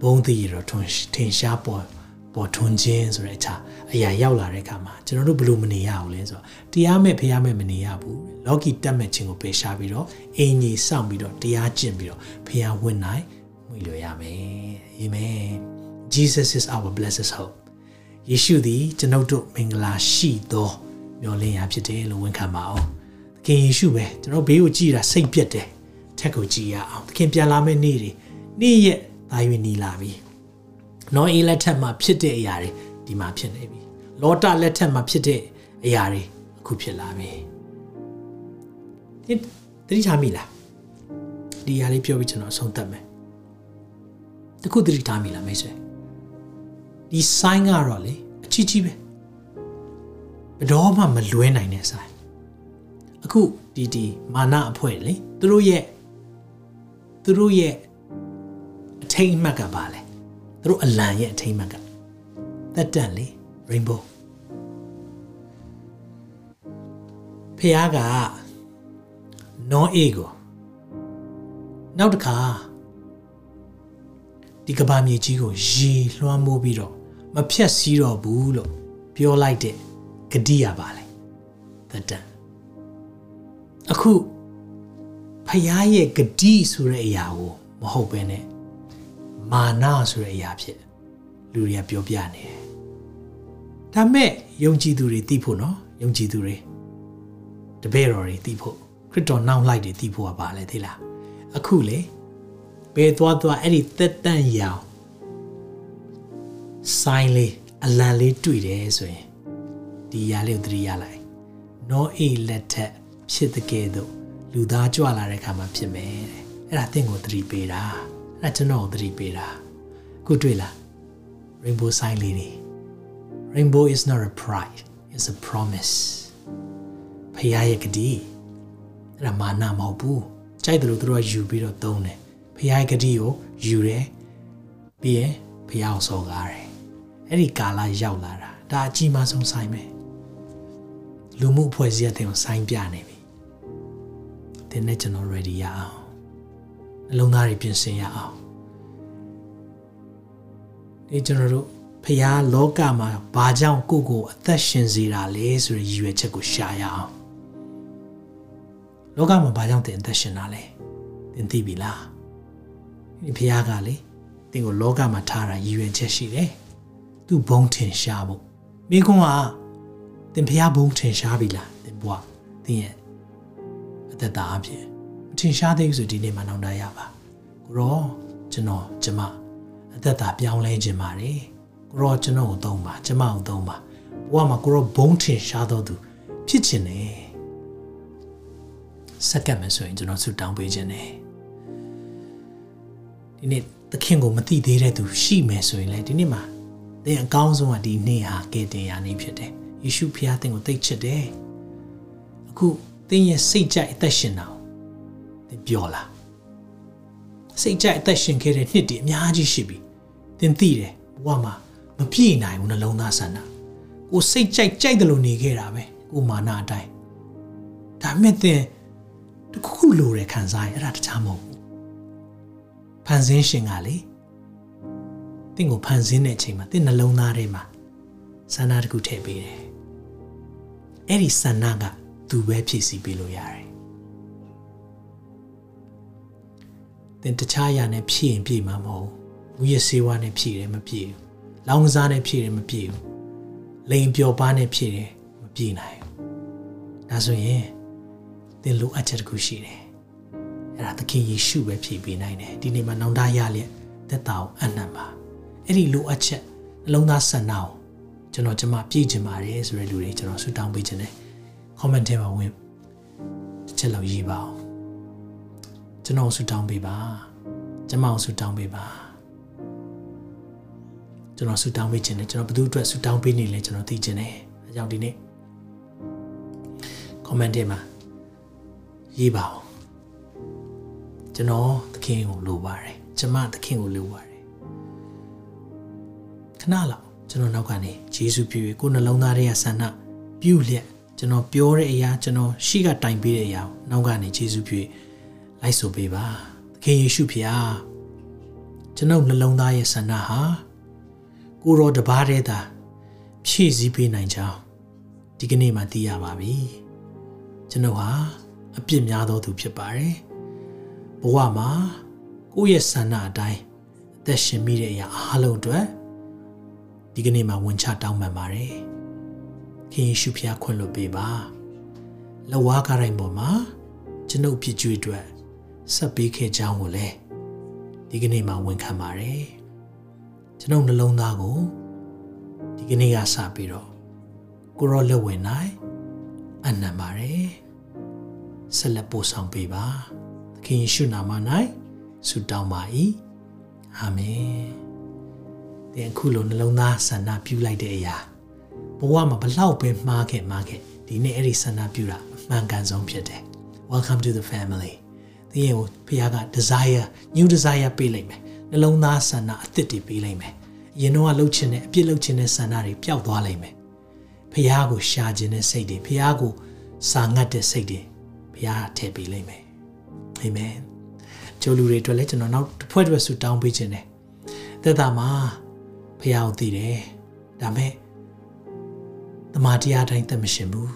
ဘုန်းတည်ရတော်ထွန်းထင်ရှားပေါ် ပေါ်ထွန်းခြင်းဆိုတဲ့အချာအရာရောက်လာတဲ့အခါမှာကျွန်တော်တို့ဘလို့မနေရအောင်လဲဆိုတော့တရားမဲ့ဖရားမဲ့မနေရဘူးလော်ကီတက်မဲ့ခြင်းကိုပယ်ရှားပြီးတော့အင်ကြီးစောင့်ပြီးတော့တရားကျင့်ပြီးတော့ဖရားဝင်နိုင်မွေလို့ရမယ်အာမင် Jesus is our blessed hope ယေရှုသည်ကျွန်ုပ်တို့မင်္ဂလာရှိသောမျှော်လင့်ရာဖြစ်တယ်လို့ဝန်ခံပါအောင်သခင်ယေရှုပဲကျွန်တော်ဘေးကိုကြည်တာစိတ်ပြက်တယ်ထက်ကိုကြည်ရအောင်သခင်ပြန်လာမယ့်နေ့တွေနေ့ရက်သာ၍နေလာပြီ နော်အေးလက်ထက်မှာဖြစ်တဲ့အရာတွေဒီမှာဖြစ်နေပြီလောတလက်ထက်မှာဖြစ်တဲ့အရာတွေအခုဖြစ်လာပြီဒီတတိထားမိလားဒီအရာလေးပြောပြီးကျွန်တော်အဆုံးသတ်မယ်တခုတတိထားမိလားမိတ်ဆွေဒီ sign ကတော့လေအချီးကြီးပဲဘယ်တော့မှမလွဲနိုင်တဲ့ sign အခုဒီဒီမာနအဖွဲ့လေသူတို့ရဲ့သူတို့ရဲ့အထိတ်အမှတ်ကပါလဲ သူတို့အလံရဲ့အထိမ်းမှတ်ကသက်တန့်လေ rainbow ဖះကနောအေကိုနောက်တစ်ခါဒီကဘာမြေကြီးကိုရေလွှမ်းမိုးပြီးတော့မဖြတ်စည်းတော့ဘူးလို့ပြောလိုက်တဲ့ဂတိရပါလေသက်တန့်အခုဖះရဲ့ဂတိဆိုတဲ့အရာကိုမဟုတ်ဘဲနဲ့ မာနဆိုတဲ့အရာဖြစ်လူတွေကပြောပြနေတယ်ဒါမဲ့ယုံကြည်သူတွေသိဖို့နော်ယုံကြည်သူတွေတပည့်တော်တွေသိဖို့ခရစ်တော်နောက်လိုက်တွေသိဖို့ကပါလေသိလားအခုလေဘယ်သွားသွားအဲ့ဒီသက်တန့်ရောင်ဆိုင်လေးအလံလေးတွေ့တယ်ဆိုရင်ဒီຢာလေးကိုသတိရလိုက်နောအေးလက်ထက်ဖြစ်တဲ့ကဲ့သို့လူသားကြွလာတဲ့ခါမှာဖြစ်မယ်တဲ့အဲ့ဒါသင်ကိုသတိပေးတာ အဲ့ဒါကျွန်တော်ကိုသတိပေးတာခုတွေ့လား rainbow sign လေးတွေ rainbow is not a pride it's a promise ဖခင်ရဲ့ဂတိအဲ့ဒါမာနမဟုတ်ဘူးကြိုက်တယ်လို့သူတို့ကယူပြီးတော့သုံးတယ်ဖခင်ရဲ့ဂတိကိုယူတယ်ပြီးရင်ဖခင်ကိုစော်ကားတယ်အဲ့ဒီကာလရောက်လာတာဒါအကြီးမားဆုံးဆိုင်ပဲလူမှုအဖွဲ့အစည်းအတဲ့ဆိုင်ပြနေပြီဒီနေ့ကျွန်တော် ready ရအောင် အလုံးသားတွေပြင်ဆင်ရအောင်ဒီကျွန်တော်တို့ဖះလောကမှာဘာကြောင့်ကိုကိုအသက်ရှင်စေတာလဲဆိုရည်ရွယ်ချက်ကိုရှာရအောင်လောကမှာဘာကြောင့်တင်အသက်ရှင်တာလဲတင်သိပြီလားဒီဖះကလေတင်ကိုလောကမှာထားတာရည်ရွယ်ချက်ရှိတယ်သူဘုံထင်ရှားဖို့မိကွန်းကတင်ဖះဘုံထင်ရှားပြီလားတင်ဘွားတင်ရဲ့အသက်တာအဖြစ် မထင်ရှားသေးဘူးဆိုဒီနေ့မှနောက်တာရပါကိုရောကျွန်တော်ကျမအသက်တာပြောင်းလဲခြင်းပါတယ်ကိုရောကျွန်တော်ကိုသုံးပါကျမကိုသုံးပါဘဝမှာကိုရောဘုံထင်ရှားတော်သူဖြစ်ခြင်းနဲ့စက္ကန့်မယ်ဆိုရင်ကျွန်တော်ဆုတောင်းပေးခြင်းနဲ့ဒီနေ့သခင်ကိုမသိသေးတဲ့သူရှိမယ်ဆိုရင်လည်းဒီနေ့မှာသင်အကောင်းဆုံးကဒီနေ့ဟာကယ်တင်ရာနေ့ဖြစ်တယ်ယေရှုဖခင်သင်ကိုသိချစ်တယ်အခုသင်ရဲ့စိတ်ကြိုက်အသက်ရှင်တာသင် ပြောလားစိတ်ကြိုက်အသက်ရှင်ခဲ့တဲ့နှစ်တွေအများကြီးရှိပြီသင်သိတယ်ဘဝမှာမပြည့်နိုင်ဘူးနှလုံးသားဆန္ဒကိုစိတ်ကြိုက်ကြိုက်တယ်လို့နေခဲ့တာပဲကိုမာနအတိုင်းဒါမဲ့သင်တခုခုလိုတယ်ခံစားရင်အဲ့ဒါတခြားမဟုတ်ဘူးဖန်ဆင်းရှင်ကလေသင်ကိုဖန်ဆင်းတဲ့အချိန်မှာသင်နှလုံးသားထဲမှာဆန္ဒတခုထည့်ပေးတယ်အဲ့ဒီဆန္ဒကသူပဲဖြည့်ဆည်းပေးလို့ရတယ် င်တခြားအရာနဲ့ဖြည့်ရင်ပြည့်မှာမဟုတ်ဘူးမူရစေဝါနဲ့ဖြည့်တယ်မပြည့်ဘူးလောင်ကစားနဲ့ဖြည့်တယ်မပြည့်ဘူးလိန်ပျော်ပါနဲ့ဖြည့်တယ်မပြည့်နိုင်ဘူးဒါဆိုရင်သင်လိုအပ်ချက်တစ်ခုရှိတယ်အဲ့ဒါသခင်ယေရှုပဲဖြည့်ပေးနိုင်တယ်ဒီနေ့မှာနောင်တရလျက်သက်တာကိုအနံ့ပါအဲ့ဒီလိုအပ်ချက်အလုံးသားဆန္ဒကိုကျွန်တော်ကျမပြည့်ချင်ပါတယ်ဆိုတဲ့လူတွေကျွန်တော်ဆုတောင်းပေးခြင်းနဲ့ comment ထဲမှာဝင်တစ်ချက်လောက်ရေးပါအောင် ကျွန်တော်ဆုတောင်းပေးပါကျမအောင်ဆုတောင်းပေးပါကျွန်တော်ဆုတောင်းပေးခြင်းနဲ့ကျွန်တော်ဘယ်သူအတွက်ဆုတောင်းပေးနေလဲကျွန်တော်သိခြင်းနဲ့အဲကြောင့်ဒီနေ့ comment ထဲမှာရေးပါအောင်ကျွန်တော်သခင်ကိုလိုပါတယ်ကျမသခင်ကိုလိုပါတယ်ခဏလောက်ကျွန်တော်နောက်ကနေယေရှုပြုပြီးကိုယ်နှလုံးသားထဲကဆန္ဒပြုလျက်ကျွန်တော်ပြောတဲ့အရာကျွန်တော်ရှိကတိုင်ပေးတဲ့အရာနောက်ကနေယေရှုပြု လိုက်ဆိုပေးပါသခင်ယေရှုဖျားကျွန်ုပ်နှလုံးသားရဲ့ဆန္ဒဟာကိုရောတပါးတည်းသာဖြည့်ဆည်းပေးနိုင်ကြောင်းဒီကနေ့မှသိရပါပြီကျွန်ုပ်ဟာအပြစ်များသောသူဖြစ်ပါတယ်ဘဝမှာကိုယ့်ရဲ့ဆန္ဒအတိုင်းအသက်ရှင်မိတဲ့အရာအားလုံးအတွက်ဒီကနေ့မှဝင်ချတောင်းပန်ပါတယ်ခင်ယေရှုဖျားခွင့်လွှတ်ပေးပါလဝါကားတိုင်းပေါ်မှာကျွန်ုပ်ဖြစ်ကြွေအတွက် ဆက်ပေးခဲ့ကြောင်းကိုလည်းဒီကနေ့မှဝန်ခံပါတယ်ကျွန်ုပ်နှလုံးသားကိုဒီကနေ့ကစပြီးတော့ကိုရောလက်ဝင်နိုင်အနံပါတယ်ဆက်လက်ပို့ဆောင်ပေးပါသခင်ယေရှုနာမ၌ဆုတောင်းပါ၏အာမင်တဲ့အခုလိုနှလုံးသားဆန္ဒပြုလိုက်တဲ့အရာဘဝမှာဘလောက်ပဲမှားခဲ့မှားခဲ့ဒီနေ့အဲ့ဒီဆန္ဒပြုတာအမှန်ကန်ဆုံးဖြစ်တယ် welcome to the family သင်ရဲ့ဖခင်က desire new desire ပေးလိုက်မယ်နှလုံးသားဆန္ဒအသစ်တွေပေးလိုက်မယ်အရင်တော့လှုပ်ချင်တဲ့အပြစ်လှုပ်ချင်တဲ့ဆန္ဒတွေပျောက်သွားလိုက်မယ်ဖခင်ကိုရှာခြင်းတဲ့စိတ်တွေဖခင်ကိုစာငတ်တဲ့စိတ်တွေဖခင်ထည့်ပေးလိုက်မယ်အာမင်ကျိုးလူတွေအတွက်လည်းကျွန်တော်နောက်တစ်ဖွဲ့တစ်ဆူတောင်းပေးခြင်းတယ်သက်တာမှာဖခင်ကိုသိတယ်ဒါမဲ့တမန်တရားတိုင်းသက်မရှင်ဘူး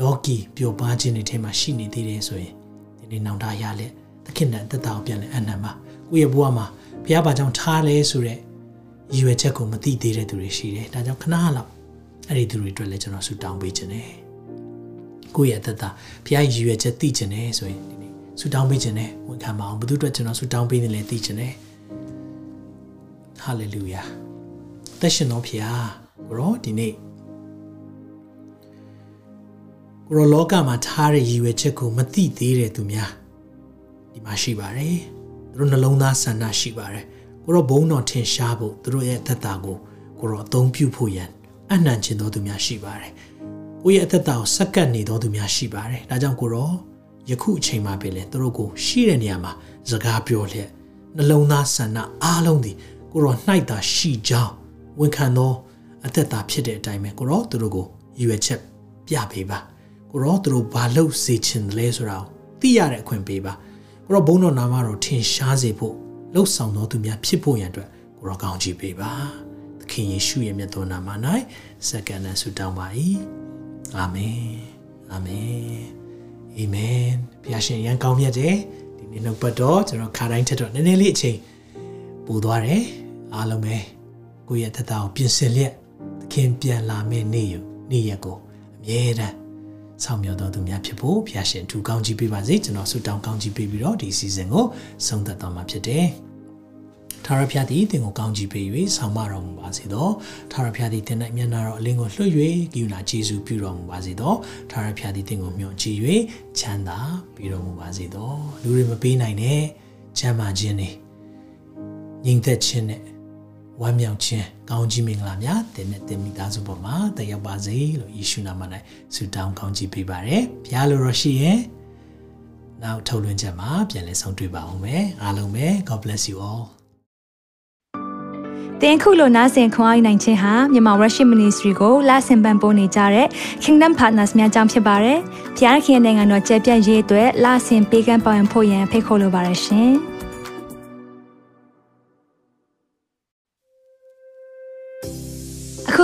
လောကီပျော်ပါခြင်းတွေထဲမှာရှိနေသေးတယ်ဆိုရင်ဒီ နေ့နောင်တရလက်သခင်နဲ့သက်တာကိုပြန်လဲအနံပါကိုယ့်ရဲ့ဘဝမှာဘုရားဘာကြောင့်ထားလဲဆိုတဲ့ရည်ရွယ်ချက်ကိုမသိသေးတဲ့သူတွေရှိတယ်ဒါကြောင့်ခဏလောက်အဲ့ဒီသူတွေအတွက်လည်းကျွန်တော်ဆုတောင်းပေးခြင်းတယ်ကိုယ့်ရဲ့သက်တာဘုရားရည်ရွယ်ချက်သိခြင်းတယ်ဆိုရင်ဒီနေ့ဆုတောင်းပေးခြင်းတယ်ဝန်ခံပါအောင်ဘုသူအတွက်ကျွန်တော်ဆုတောင်းပေးနေလဲသိခြင်းတယ်ဟာလေလုယာသက်ရှင်တော်ဖျားကိုရောဒီနေ့ ကိုရောလောကမှာထားတဲ့ရည်ရွယ်ချက်ကိုမသိသေးတဲ့သူများဒီဒီမှာရှိပါတယ်သူတို့နှလုံးသားဆန္ဒရှိပါတယ်ကိုရောဘုံတော်ထင်ရှားဖို့သူတို့ရဲ့အသက်တာကိုကိုရောအသုံးပြုဖို့ရန်အနှံ့ခြင်းတော်သူများရှိပါတယ်ကိုရဲ့အသက်တာကိုစက္ကပ်နေတော်သူများရှိပါတယ်ဒါကြောင့်ကိုရောယခုအချိန်မှာပဲလေသူတို့ကိုရှိတဲ့နေရာမှာစကားပြောလျက်နှလုံးသားဆန္ဒအားလုံးဒီကိုရောနှိုက်တာရှိကြောင်းဝန်ခံသောအသက်တာဖြစ်တဲ့အတိုင်းပဲကိုရောသူတို့ကိုရွယ်ချက်ပြပေးပါ ကိုရောသူတို့ဘာလို့စေချင်တယ်လဲဆိုတာကိုသိရတဲ့အခွင့်ပေးပါကိုရောဘုန်းတော်နာမတော်ထင်ရှားစေဖို့လှုပ်ဆောင်တော်သူများဖြစ်ဖို့ရန်အတွက်ကိုရောကောင်းချီးပေးပါသခင်ယေရှုရဲ့မြတ်တော်နာမ၌စက္ကန့်နဲ့ဆုတောင်းပါ၏အာမင်အာမင်အာမင်ဘုရားရှင်ရန်ကောင်းမြတ်တယ်ဒီနေ့နှုတ်ပတ်တော်ကျွန်တော်ခါတိုင်းထက်တော့နည်းနည်းလေးအချိန်ပူသွားတယ်အားလုံးပဲကိုယ့်ရဲ့သက်တာကိုပြင်ဆင်လျက်သခင်ပြန်လာမယ့်နေ့ယူနေ့ရက်ကိုအမြဲတမ်း ဆောင်မြော်တော်သူများဖြစ်ဖို့ဘုရားရှင်ထူကောင်းကြီးပေးပါစေကျွန်တော်ဆုတောင်းကောင်းကြီးပေးပြီးတော့ဒီစီစဉ်ကိုဆုံးသက်တော်မှာဖြစ်တယ်ထာဝရဘုရားသည်သင်ကိုကောင်းချီးပေး၍ဆောင်မတော်မူပါစေသောထာဝရဘုရားသည်သင်၌မျက်နာတော်အလင်းကိုလွှတ်၍ကိယူနာကျေးဇူးပြုတော်မူပါစေသောထာဝရဘုရားသည်သင်ကိုမျှော်ကြည့်၍ချမ်းသာပြီးတော်မူပါစေသောလူတွေမပေးနိုင်တဲ့ချမ်းသာခြင်းတွေညီသက်ခြင်းနဲ့ ဝမ်းမြောက်ခြင်းကောင်းကြီးမင်္ဂလာများတင်နဲ့တင်မိသားစုပေါ်မှာတက်ရောက်ပါစေလို့ယေရှုနာမ၌ဆုတောင်းကောင်းချီးပေးပါရယ်ဘုရားလိုတော်ရှိရင်နောက်ထုတ်လွှင့်ချက်မှာပြန်လည်ဆုံတွေ့ပါအောင်မယ်အားလုံးပဲ God bless you all တင်ခုလိုနာဆင်ခွန်အားနိုင်ခြင်းဟာမြန်မာ Worship Ministry ကိုလာဆင်ပန်ပိုးနေကြတဲ့ Kingdom Partners များအကြောင်းဖြစ်ပါတယ်။ဖျားခင်နိုင်ငံတော်ကျယ်ပြန့်ရေးအတွက်လာဆင်ပေးကမ်းပောင်းဖို့ရန်ဖိတ်ခေါ်လိုပါတယ်ရှင်။